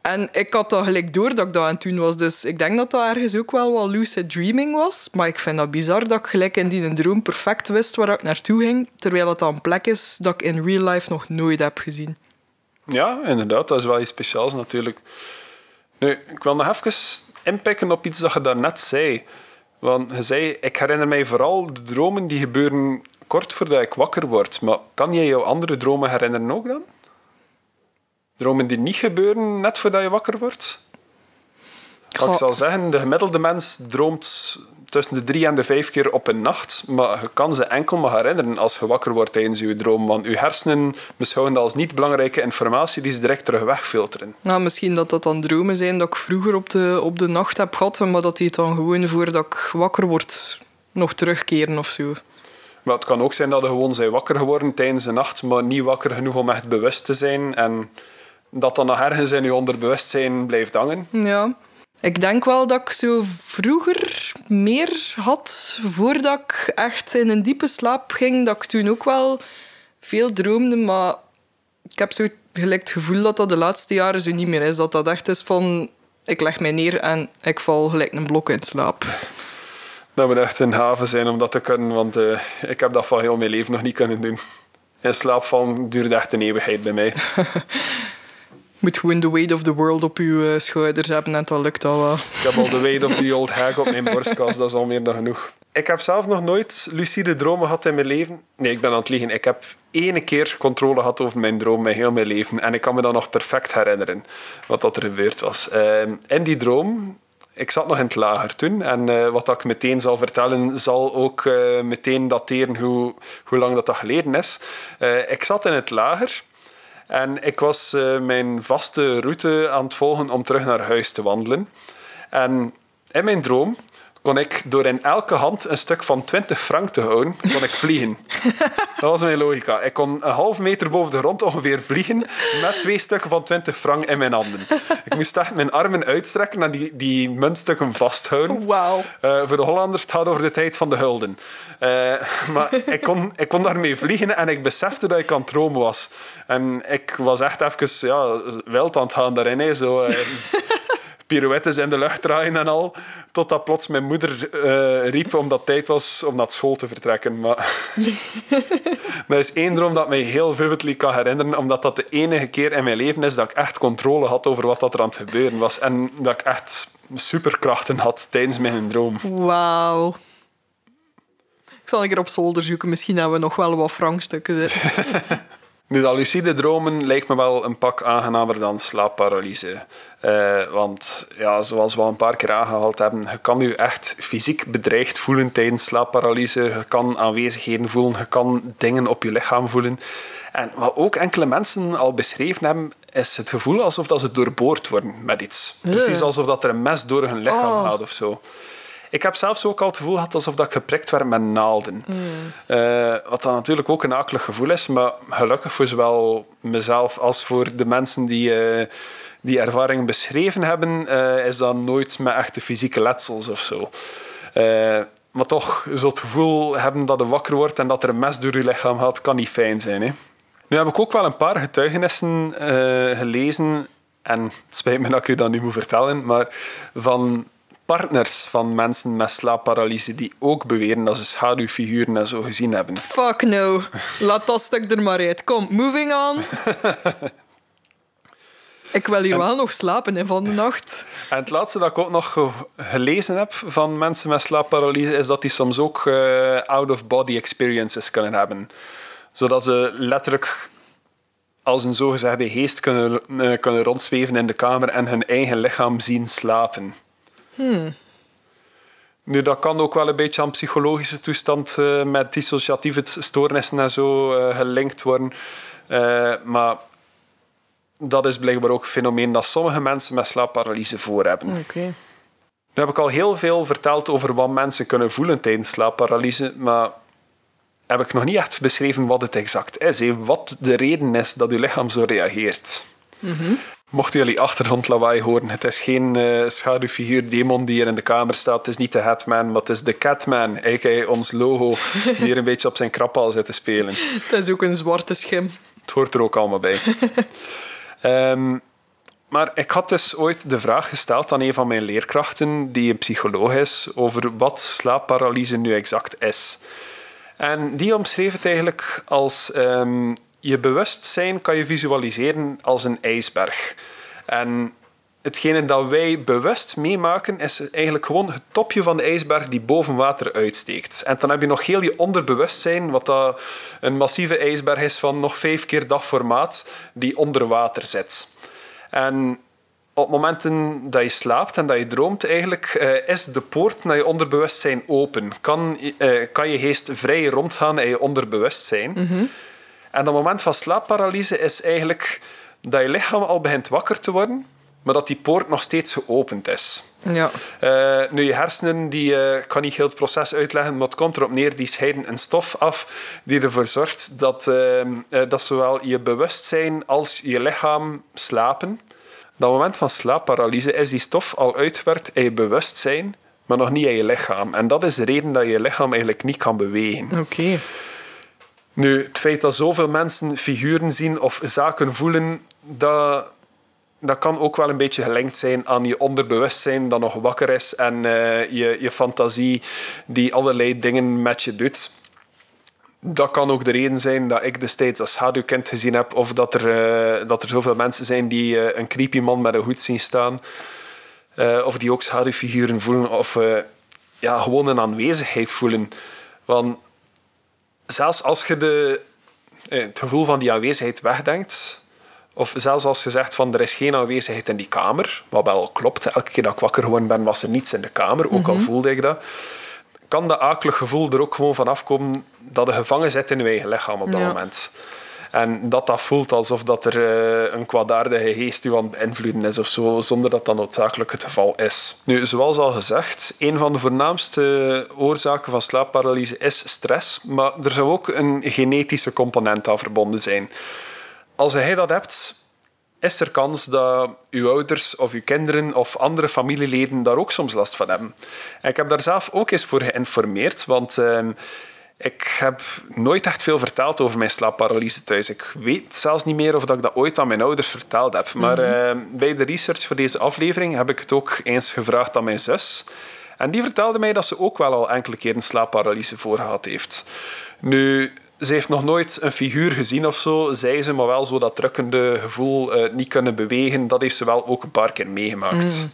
En ik had dat gelijk door dat ik dat aan het doen was. Dus ik denk dat dat ergens ook wel wat lucid dreaming was. Maar ik vind dat bizar dat ik gelijk in die droom perfect wist waar ik naartoe ging. Terwijl het een plek is dat ik in real life nog nooit heb gezien. Ja, inderdaad. Dat is wel iets speciaals natuurlijk. Nu, ik wil nog even inpikken op iets dat je daarnet zei. Want je zei, ik herinner mij vooral de dromen die gebeuren kort voordat ik wakker word. Maar kan je jouw andere dromen herinneren ook dan? Dromen die niet gebeuren net voordat je wakker wordt? Ik zal zeggen, de gemiddelde mens droomt tussen de drie en de vijf keer op een nacht, maar je kan ze enkel maar herinneren als je wakker wordt tijdens je droom, want je hersenen beschouwen dat als niet belangrijke informatie die ze direct terug wegfilteren. Nou, misschien dat dat dan dromen zijn dat ik vroeger op de, op de nacht heb gehad, maar dat die dan gewoon voordat ik wakker word nog terugkeren of zo. Maar het kan ook zijn dat je gewoon zijn wakker geworden tijdens de nacht, maar niet wakker genoeg om echt bewust te zijn en dat dan nog ergens in je onderbewustzijn blijft hangen. Ja. Ik denk wel dat ik zo vroeger meer had, voordat ik echt in een diepe slaap ging, dat ik toen ook wel veel droomde, maar ik heb zo gelijk het gevoel dat dat de laatste jaren zo niet meer is. Dat dat echt is van, ik leg mij neer en ik val gelijk een blok in slaap. Dat moet echt een haven zijn om dat te kunnen, want uh, ik heb dat van heel mijn leven nog niet kunnen doen. In slaap vallen duurde echt een eeuwigheid bij mij. [LAUGHS] moet gewoon de weight of the world op uw uh, schouders hebben en dat lukt al wel. Ik heb al de weight of the old hag op mijn borstkas, dat is al meer dan genoeg. Ik heb zelf nog nooit lucide dromen gehad in mijn leven. Nee, ik ben aan het liegen. Ik heb ene keer controle gehad over mijn droom in heel mijn leven. En ik kan me dan nog perfect herinneren wat dat er gebeurd was. Uh, in die droom ik zat nog in het lager toen. En uh, wat ik meteen zal vertellen, zal ook uh, meteen dateren hoe, hoe lang dat, dat geleden is. Ik zat in het lager en ik was uh, mijn vaste route aan het volgen om terug naar huis te wandelen. En in mijn droom kon ik door in elke hand een stuk van 20 frank te houden, kon ik vliegen. [LAUGHS] Dat was mijn logica. Ik kon een half meter boven de grond ongeveer vliegen met twee stukken van 20 frank in mijn handen. Ik moest echt mijn armen uitstrekken en die, die muntstukken vasthouden. Wow. Uh, voor de Hollanders het gaat over de tijd van de gulden. Uh, maar ik kon, ik kon daarmee vliegen en ik besefte dat ik aan het dromen was. En ik was echt even ja, wild aan het gaan daarin. Hè. Zo, uh, [LAUGHS] pirouettes in de lucht draaien en al. Totdat plots mijn moeder uh, riep omdat het tijd was om naar school te vertrekken. Maar [LAUGHS] dat is één droom dat mij heel vividly kan herinneren, omdat dat de enige keer in mijn leven is dat ik echt controle had over wat dat er aan het gebeuren was. En dat ik echt superkrachten had tijdens mijn droom. Wauw. Ik zal een keer op zolder zoeken. Misschien hebben we nog wel wat frankstukken. [LAUGHS] [LAUGHS] Nu, dat lucide dromen lijkt me wel een pak aangenamer dan slaapparalyse. Uh, want ja, zoals we al een paar keer aangehaald hebben, je kan je echt fysiek bedreigd voelen tijdens slaapparalyse. Je kan aanwezigheden voelen, je kan dingen op je lichaam voelen. En wat ook enkele mensen al beschreven hebben, is het gevoel alsof dat ze doorboord worden met iets. Precies alsof dat er een mes door hun lichaam oh. gaat of zo. Ik heb zelfs ook al het gevoel gehad alsof dat ik geprikt werd met naalden. Mm. Uh, wat dan natuurlijk ook een akelig gevoel is, maar gelukkig voor zowel mezelf als voor de mensen die uh, die ervaring beschreven hebben, uh, is dat nooit met echte fysieke letsels of zo. maar toch, zo het gevoel hebben dat je wakker wordt en dat er een mes door je lichaam gaat, kan niet fijn zijn. Hè? Nu heb ik ook wel een paar getuigenissen gelezen en het spijt me dat ik u dat nu moet vertellen, maar van partners van mensen met slaapparalyse die ook beweren dat ze schaduwfiguren en zo gezien hebben. Fuck no. Laat dat stuk er maar uit. Kom, moving on. [LAUGHS] ik wil hier wel nog slapen in van de nacht. En het laatste dat ik ook nog gelezen heb van mensen met slaapparalyse is dat die soms ook uh, out-of-body experiences kunnen hebben. Zodat ze letterlijk als een zogezegde geest kunnen, uh, kunnen rondzweven in de kamer en hun eigen lichaam zien slapen. Hmm. Nu, dat kan ook wel een beetje aan psychologische toestand uh, met dissociatieve stoornissen en zo uh, gelinkt worden. Uh, maar dat is blijkbaar ook een fenomeen dat sommige mensen met slaapparalyse voor hebben. Okay. Nu heb ik al heel veel verteld over wat mensen kunnen voelen tijdens slaapparalyse, maar heb ik nog niet echt beschreven wat het exact is. Wat de reden is dat uw lichaam zo reageert. Mm Mochten jullie achtergrondlawaai horen, het is geen uh, schaduwfiguur demon die hier in de kamer staat. Het is niet de Hatman, maar het is de Catman. Eigenlijk ons logo die hier een [LAUGHS] beetje op zijn krappal zit te spelen. [LAUGHS] Het is ook een zwarte schim. Het hoort er ook allemaal bij. um, [LAUGHS] maar ik had dus ooit de vraag gesteld aan een van mijn leerkrachten, die een psycholoog is, over wat slaapparalyse nu exact is. En die omschreef het eigenlijk als um, je bewustzijn kan je visualiseren als een ijsberg. En hetgene dat wij bewust meemaken, is eigenlijk gewoon het topje van de ijsberg die boven water uitsteekt. En dan heb je nog heel je onderbewustzijn, wat dat een massieve ijsberg is van nog vijf keer dat formaat, die onder water zit. En op momenten dat je slaapt en dat je droomt, eigenlijk, uh, is de poort naar je onderbewustzijn open. Kan, uh, kan je geest vrij rondgaan in je onderbewustzijn. Mm en dat moment van slaapparalyse is eigenlijk dat je lichaam al begint wakker te worden, maar dat die poort nog steeds geopend is. Ja. Uh, nu, je hersenen, die, uh, ik kan niet heel het proces uitleggen, maar het komt erop neer, die scheiden een stof af die ervoor zorgt dat, uh, dat zowel je bewustzijn als je lichaam slapen. Dat moment van slaapparalyse is die stof al uitgewerkt in je bewustzijn, maar nog niet in je lichaam. En dat is de reden dat je lichaam eigenlijk niet kan bewegen. Oké. Nu, het feit dat zoveel mensen figuren zien of zaken voelen, dat, dat kan ook wel een beetje gelinkt zijn aan je onderbewustzijn dat nog wakker is en uh, je, je fantasie die allerlei dingen met je doet. Dat kan ook de reden zijn dat ik destijds als schaduwkind gezien heb, of dat er, uh, dat er zoveel mensen zijn die uh, een creepy man met een hoed zien staan, of die ook schaduwfiguren voelen, of ja, gewoon een aanwezigheid voelen. Want zelfs als je de, eh, het gevoel van die aanwezigheid wegdenkt, of zelfs als je zegt van er is geen aanwezigheid in die kamer, wat wel klopt, elke keer dat ik wakker geworden ben was er niets in de kamer, ook al mhm. voelde ik dat, kan dat akelig gevoel er ook gewoon van afkomen dat je gevangen zit in je eigen lichaam op dat moment. En dat dat voelt alsof dat er uh, een kwaadaardige geest u aan het beïnvloeden is of zo, zonder dat dat noodzakelijk het geval is. Nu, zoals al gezegd, een van de voornaamste oorzaken van slaapparalyse is stress, maar er zou ook een genetische component aan verbonden zijn. Als jij dat hebt, is er kans dat uw ouders of uw kinderen of andere familieleden daar ook soms last van hebben. En ik heb daar zelf ook eens voor geïnformeerd, want... Uh, ik heb nooit echt veel verteld over mijn slaapparalyse thuis. Ik weet zelfs niet meer of dat ik dat ooit aan mijn ouders verteld heb. Maar mhm. eh, bij de research voor deze aflevering heb ik het ook eens gevraagd aan mijn zus. En die vertelde mij dat ze ook wel al enkele keer een slaapparalyse voorgehad heeft. Nu, ze heeft nog nooit een figuur gezien of zo, zei ze, maar wel zo dat drukkende gevoel, uh, niet kunnen bewegen, dat heeft ze wel ook een paar keer meegemaakt. Mhm.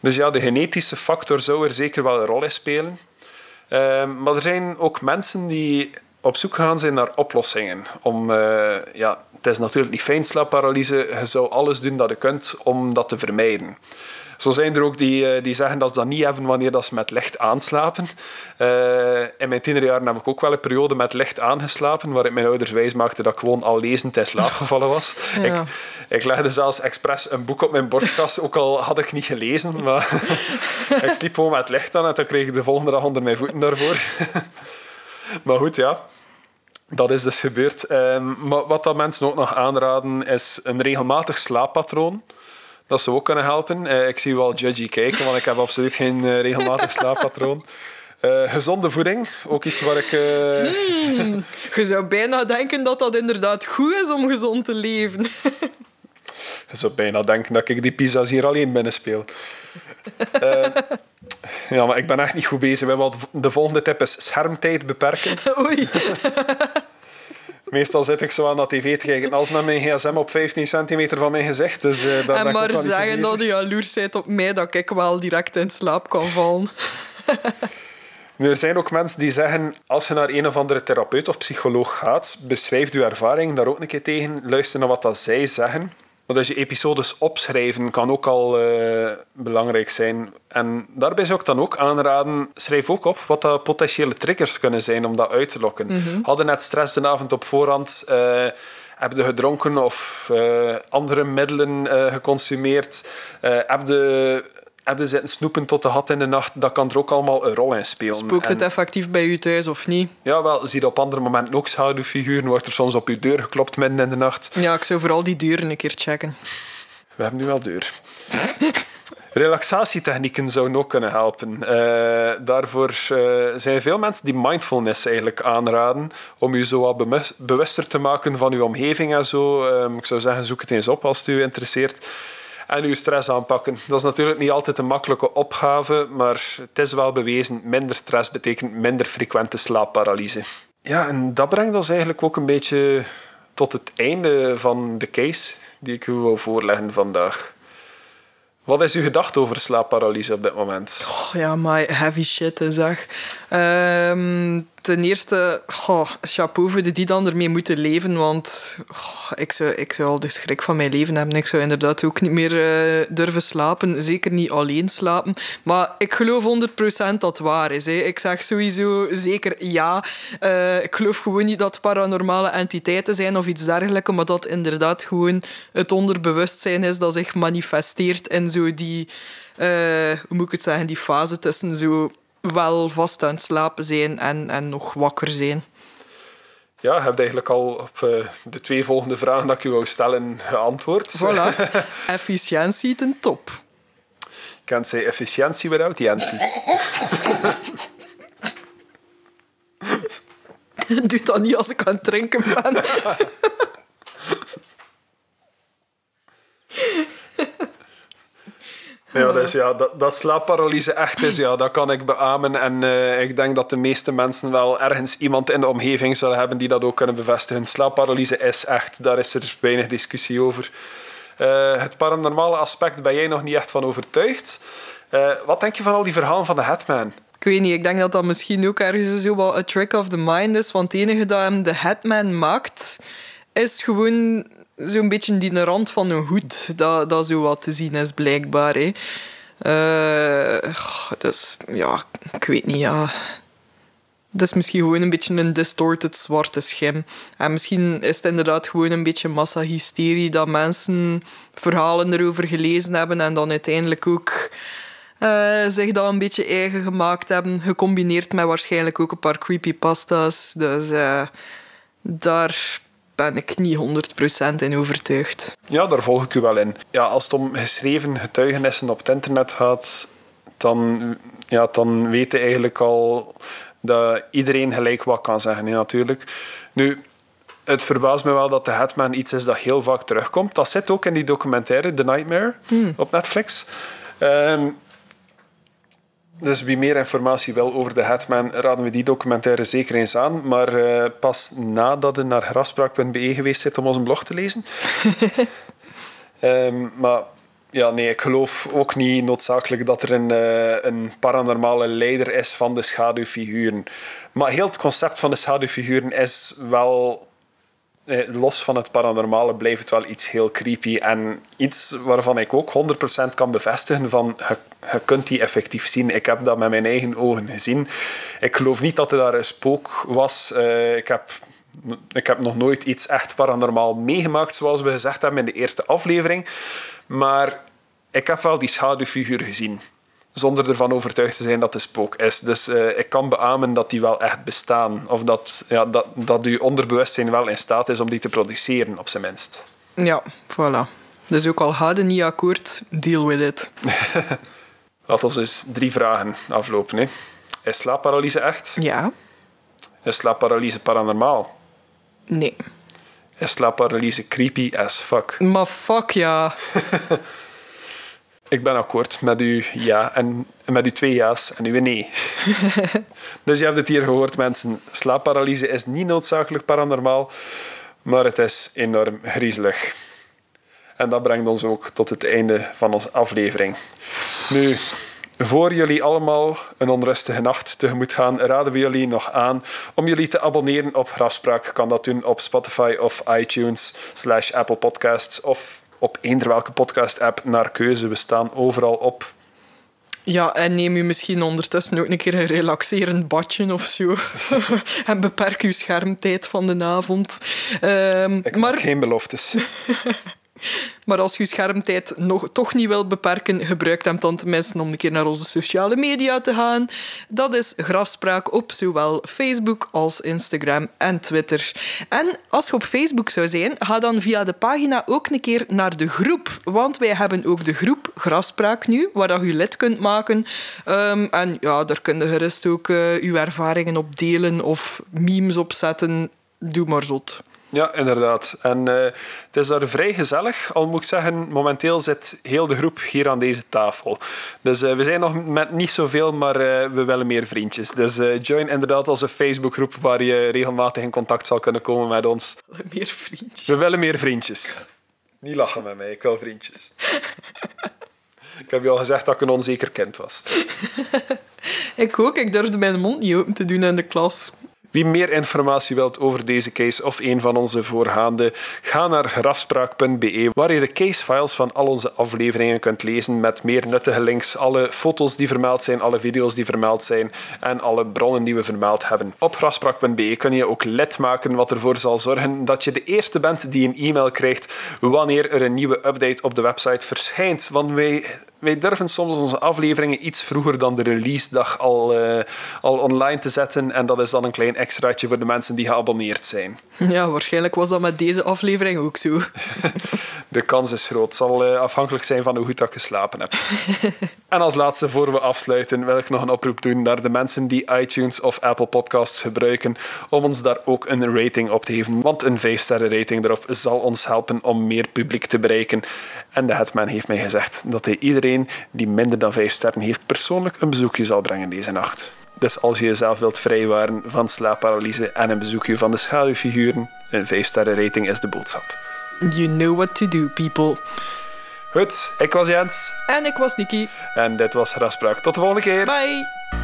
Dus ja, de genetische factor zou er zeker wel een rol in spelen. Ehm, maar er zijn ook mensen die op zoek gaan zijn naar oplossingen. Om, eh, ja, het is natuurlijk niet fijn slaapparalyse. Je zou alles doen dat je kunt om dat te vermijden. Zo zijn er ook die, eh, die zeggen dat ze dat niet hebben wanneer dat ze met licht aanslapen. Uh, in mijn tienerjaren heb ik ook wel een periode met licht aangeslapen, waar ik mijn ouders wijs maakte dat ik gewoon al lezend in slaap gevallen was. [LAUGHS] Ik, ik legde zelfs expres een boek op mijn bordkast, ook al had ik niet gelezen. Maar [LAUGHS] ik sliep gewoon met licht aan en dan kreeg ik de volgende dag onder mijn voeten daarvoor. [LAUGHS] maar goed, ja. Dat is dus gebeurd. Um, maar wat dat mensen ook nog aanraden, is een regelmatig slaappatroon. Dat zou ook kunnen helpen. Uh, ik zie wel judgy kijken, want ik heb absoluut geen uh, regelmatig slaappatroon. Uh, gezonde voeding, ook iets waar ik... Hmm, je zou bijna denken dat dat inderdaad goed is om gezond te leven. je zou bijna denken dat ik die pizza's hier alleen binnen speel. ja, maar ik ben echt niet goed bezig. De volgende tip is schermtijd beperken. [LAUGHS] Oei. Meestal zit ik zo aan dat tv te kijken als met mijn gsm op 15 centimeter van mijn gezicht. Dus, uh, daar en maar zeggen dat je jaloers bent op mij, dat ik wel direct in slaap kan vallen. [LAUGHS] er zijn ook mensen die zeggen, als je naar een of andere therapeut of psycholoog gaat, beschrijf je ervaring daar ook een keer tegen, luister naar wat dat zij zeggen. Want als je episodes opschrijven kan ook al uh, belangrijk zijn. En daarbij zou ik dan ook aanraden, schrijf ook op wat de potentiële triggers kunnen zijn om dat uit te lokken. Mm Hadden net stress de avond op voorhand, uh, heb je gedronken of uh, andere middelen geconsumeerd, heb je hebben zitten snoepen tot de hat in de nacht, dat kan er ook allemaal een rol in spelen. Spookt het effectief bij u thuis of niet? Ja, wel, zie je op andere momenten ook schaduwfiguren. Wordt er soms op uw deur geklopt midden in de nacht. Ja, ik zou vooral die deuren een keer checken. We hebben nu wel deur. Relaxatietechnieken zouden ook kunnen helpen. Uh, daarvoor uh, zijn veel mensen die mindfulness eigenlijk aanraden om je zo wat bewuster te maken van uw omgeving en zo. Um, ik zou zeggen, zoek het eens op als het u interesseert en uw stress aanpakken. Dat is natuurlijk niet altijd een makkelijke opgave, maar het is wel bewezen, minder stress betekent minder frequente slaapparalyse. Ja, en dat brengt ons eigenlijk ook een beetje tot het einde van de case die ik u wil voorleggen vandaag. Wat is uw gedachte over slaapparalyse op dit moment? Oh, ja, maar heavy shit, zeg. Um, ten eerste, goh, chapeau die dan ermee moeten leven, want ik, zou, ik zou al de schrik van mijn leven hebben. Ik zou inderdaad ook niet meer uh, durven slapen, zeker niet alleen slapen. Maar ik geloof 100% dat het waar is. Hè. Ik zeg sowieso zeker ja. Uh, ik geloof gewoon niet dat paranormale entiteiten zijn of iets dergelijks, maar dat inderdaad gewoon het onderbewustzijn is dat zich manifesteert in zo die... Uh, hoe moet ik het zeggen, die fase tussen zo wel vast aan het slapen zijn en, en nog wakker zijn. Ja, je hebt eigenlijk al op uh, de twee volgende vragen dat ik u wou stellen geantwoord. Voilà. [LAUGHS] Efficiëntie ten top. Je kan zeggen efficiëntie without Jensie. [LAUGHS] Doe dat niet als ik aan het drinken ben. [LAUGHS] Ja, dus ja, dat, slaapparalyse echt is, ja, dat kan ik beamen. En uh, ik denk dat de meeste mensen wel ergens iemand in de omgeving zullen hebben die dat ook kunnen bevestigen. Slaapparalyse is echt, daar is er weinig discussie over. Uh, het paranormale aspect ben jij nog niet echt van overtuigd. Uh, wat denk je van al die verhalen van de Hatman? Ik weet niet, ik denk dat dat misschien ook ergens zo wel een trick of the mind is. Want het enige dat hem de Hatman maakt, is gewoon zo'n beetje die rand van een hoed, dat, dat zo wat te zien is, blijkbaar. Hè. Uh, dus ja, ik weet niet, ja. Dat is misschien gewoon een beetje een distorted zwarte schim. En misschien is het inderdaad gewoon een beetje massahysterie dat mensen verhalen erover gelezen hebben en dan uiteindelijk ook uh, zich dat een beetje eigen gemaakt hebben. Gecombineerd met waarschijnlijk ook een paar creepypasta's. Dus uh, daar ben ik niet 100% in overtuigd. Ja, daar volg ik u wel in. Ja, als het om geschreven getuigenissen op het internet gaat, dan, ja, dan weet je eigenlijk al dat iedereen gelijk wat kan zeggen, natuurlijk. Nu, het verbaast me wel dat de Hetman iets is dat heel vaak terugkomt. Dat zit ook in die documentaire The Nightmare hmm. op Netflix. Um, dus wie meer informatie wil over de Hetman, raden we die documentaire zeker eens aan. Maar uh, pas nadat je naar grafspraak.be geweest zit om onze blog te lezen. um, [LAUGHS] maar ja, nee, ik geloof ook niet noodzakelijk dat er een, uh, een paranormale leider is van de schaduwfiguren. Maar heel het concept van de schaduwfiguren is wel eh, los van het paranormale blijft het wel iets heel creepy. En iets waarvan ik ook 100% kan bevestigen van je, kunt die effectief zien. Ik heb dat met mijn eigen ogen gezien. Ik geloof niet dat er daar een spook was. Uh, ik heb ik heb nog nooit iets echt paranormaal meegemaakt, zoals we gezegd hebben in de eerste aflevering. Maar ik heb wel die schaduwfiguur gezien. Zonder ervan overtuigd te zijn dat het spook is. Dus uh, ik kan beamen dat die wel echt bestaan. Of dat, ja, dat, dat uw onderbewustzijn wel in staat is om die te produceren, op zijn minst. Ja, voilà. Dus ook al hadden niet akkoord, deal with it. [LAUGHS] Laten we dus drie vragen aflopen. Hè. Is slaapparalyse echt? Ja. Is slaapparalyse paranormaal? Nee. Is slaapparalyse creepy as fuck? Maar fuck ja. [LAUGHS] Ik ben akkoord met uw ja en met uw twee ja's en uw nee. [LAUGHS] dus je hebt het hier gehoord, mensen. Slaapparalyse is niet noodzakelijk paranormaal, maar het is enorm griezelig. En dat brengt ons ook tot het einde van onze aflevering. Nu, voor jullie allemaal een onrustige nacht tegemoet gaan, raden we jullie nog aan om jullie te abonneren op Grafspraak. Kan dat doen op Spotify of iTunes slash Apple Podcasts of op eender welke podcast-app naar keuze. We staan overal op. Ja, en neem u misschien ondertussen ook een keer een relaxerend badje of zo. [LAUGHS] en beperk uw schermtijd van de avond. Um, Ik maar... geen beloftes. [LAUGHS] Maar als je schermtijd nog, toch niet wilt beperken, gebruik hem dan tenminste om een keer naar onze sociale media te gaan. Dat is Grafspraak op zowel Facebook als Instagram en Twitter. En als je op Facebook zou zijn, ga dan via de pagina ook een keer naar de groep. Want wij hebben ook de groep Grafspraak nu, waar je lid kunt maken. Um, en ja, daar kun je gerust ook uh, uw ervaringen op delen of memes opzetten. Doe maar zot. Ja, inderdaad. En uh, het is daar vrij gezellig. Al moet ik zeggen, momenteel zit heel de groep hier aan deze tafel. Dus uh, we zijn nog met niet zoveel, maar uh, we willen meer vriendjes. Dus join inderdaad onze Facebookgroep waar je regelmatig in contact zal kunnen komen met ons. Meer vriendjes. We willen meer vriendjes. Niet lachen met mij, ik wil vriendjes. [LAUGHS] ik heb je al gezegd dat ik een onzeker kind was. [LAUGHS] ik ook, ik durfde mijn mond niet open te doen in de klas. Wie meer informatie wilt over deze case of een van onze voorgaande, ga naar grafspraak.be, waar je de casefiles van al onze afleveringen kunt lezen met meer nuttige links, alle foto's die vermeld zijn, alle video's die vermeld zijn en alle bronnen die we vermeld hebben. Op grafspraak.be kun je ook lid maken, wat ervoor zal zorgen dat je de eerste bent die een e-mail krijgt wanneer er een nieuwe update op de website verschijnt. Want wij wij durven soms onze afleveringen iets vroeger dan de releasedag al, uh, al online te zetten. En dat is dan een klein extraatje voor de mensen die geabonneerd zijn. [LAUGHS] Ja, waarschijnlijk was dat met deze aflevering ook zo. [LAUGHS] de kans is groot. Het zal uh, afhankelijk zijn van hoe goed ik geslapen heb. [LAUGHS] en als laatste, voor we afsluiten, wil ik nog een oproep doen naar de mensen die iTunes of Apple Podcasts gebruiken, om ons daar ook een rating op te geven. Want een 5-sterren rating erop zal ons helpen om meer publiek te bereiken. En de Hetman heeft mij gezegd dat hij iedereen die minder dan 5 sterren heeft persoonlijk een bezoekje zal brengen deze nacht. Dus als je jezelf wilt vrijwaren van slaapparalyse en een bezoekje van de schaduwfiguren, een 5-sterren rating is de boodschap. You know what to do, people. Goed, ik was Jens. En ik was Niki. En dit was Raspraak. Tot de volgende keer. Bye.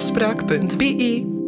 grafspraak.be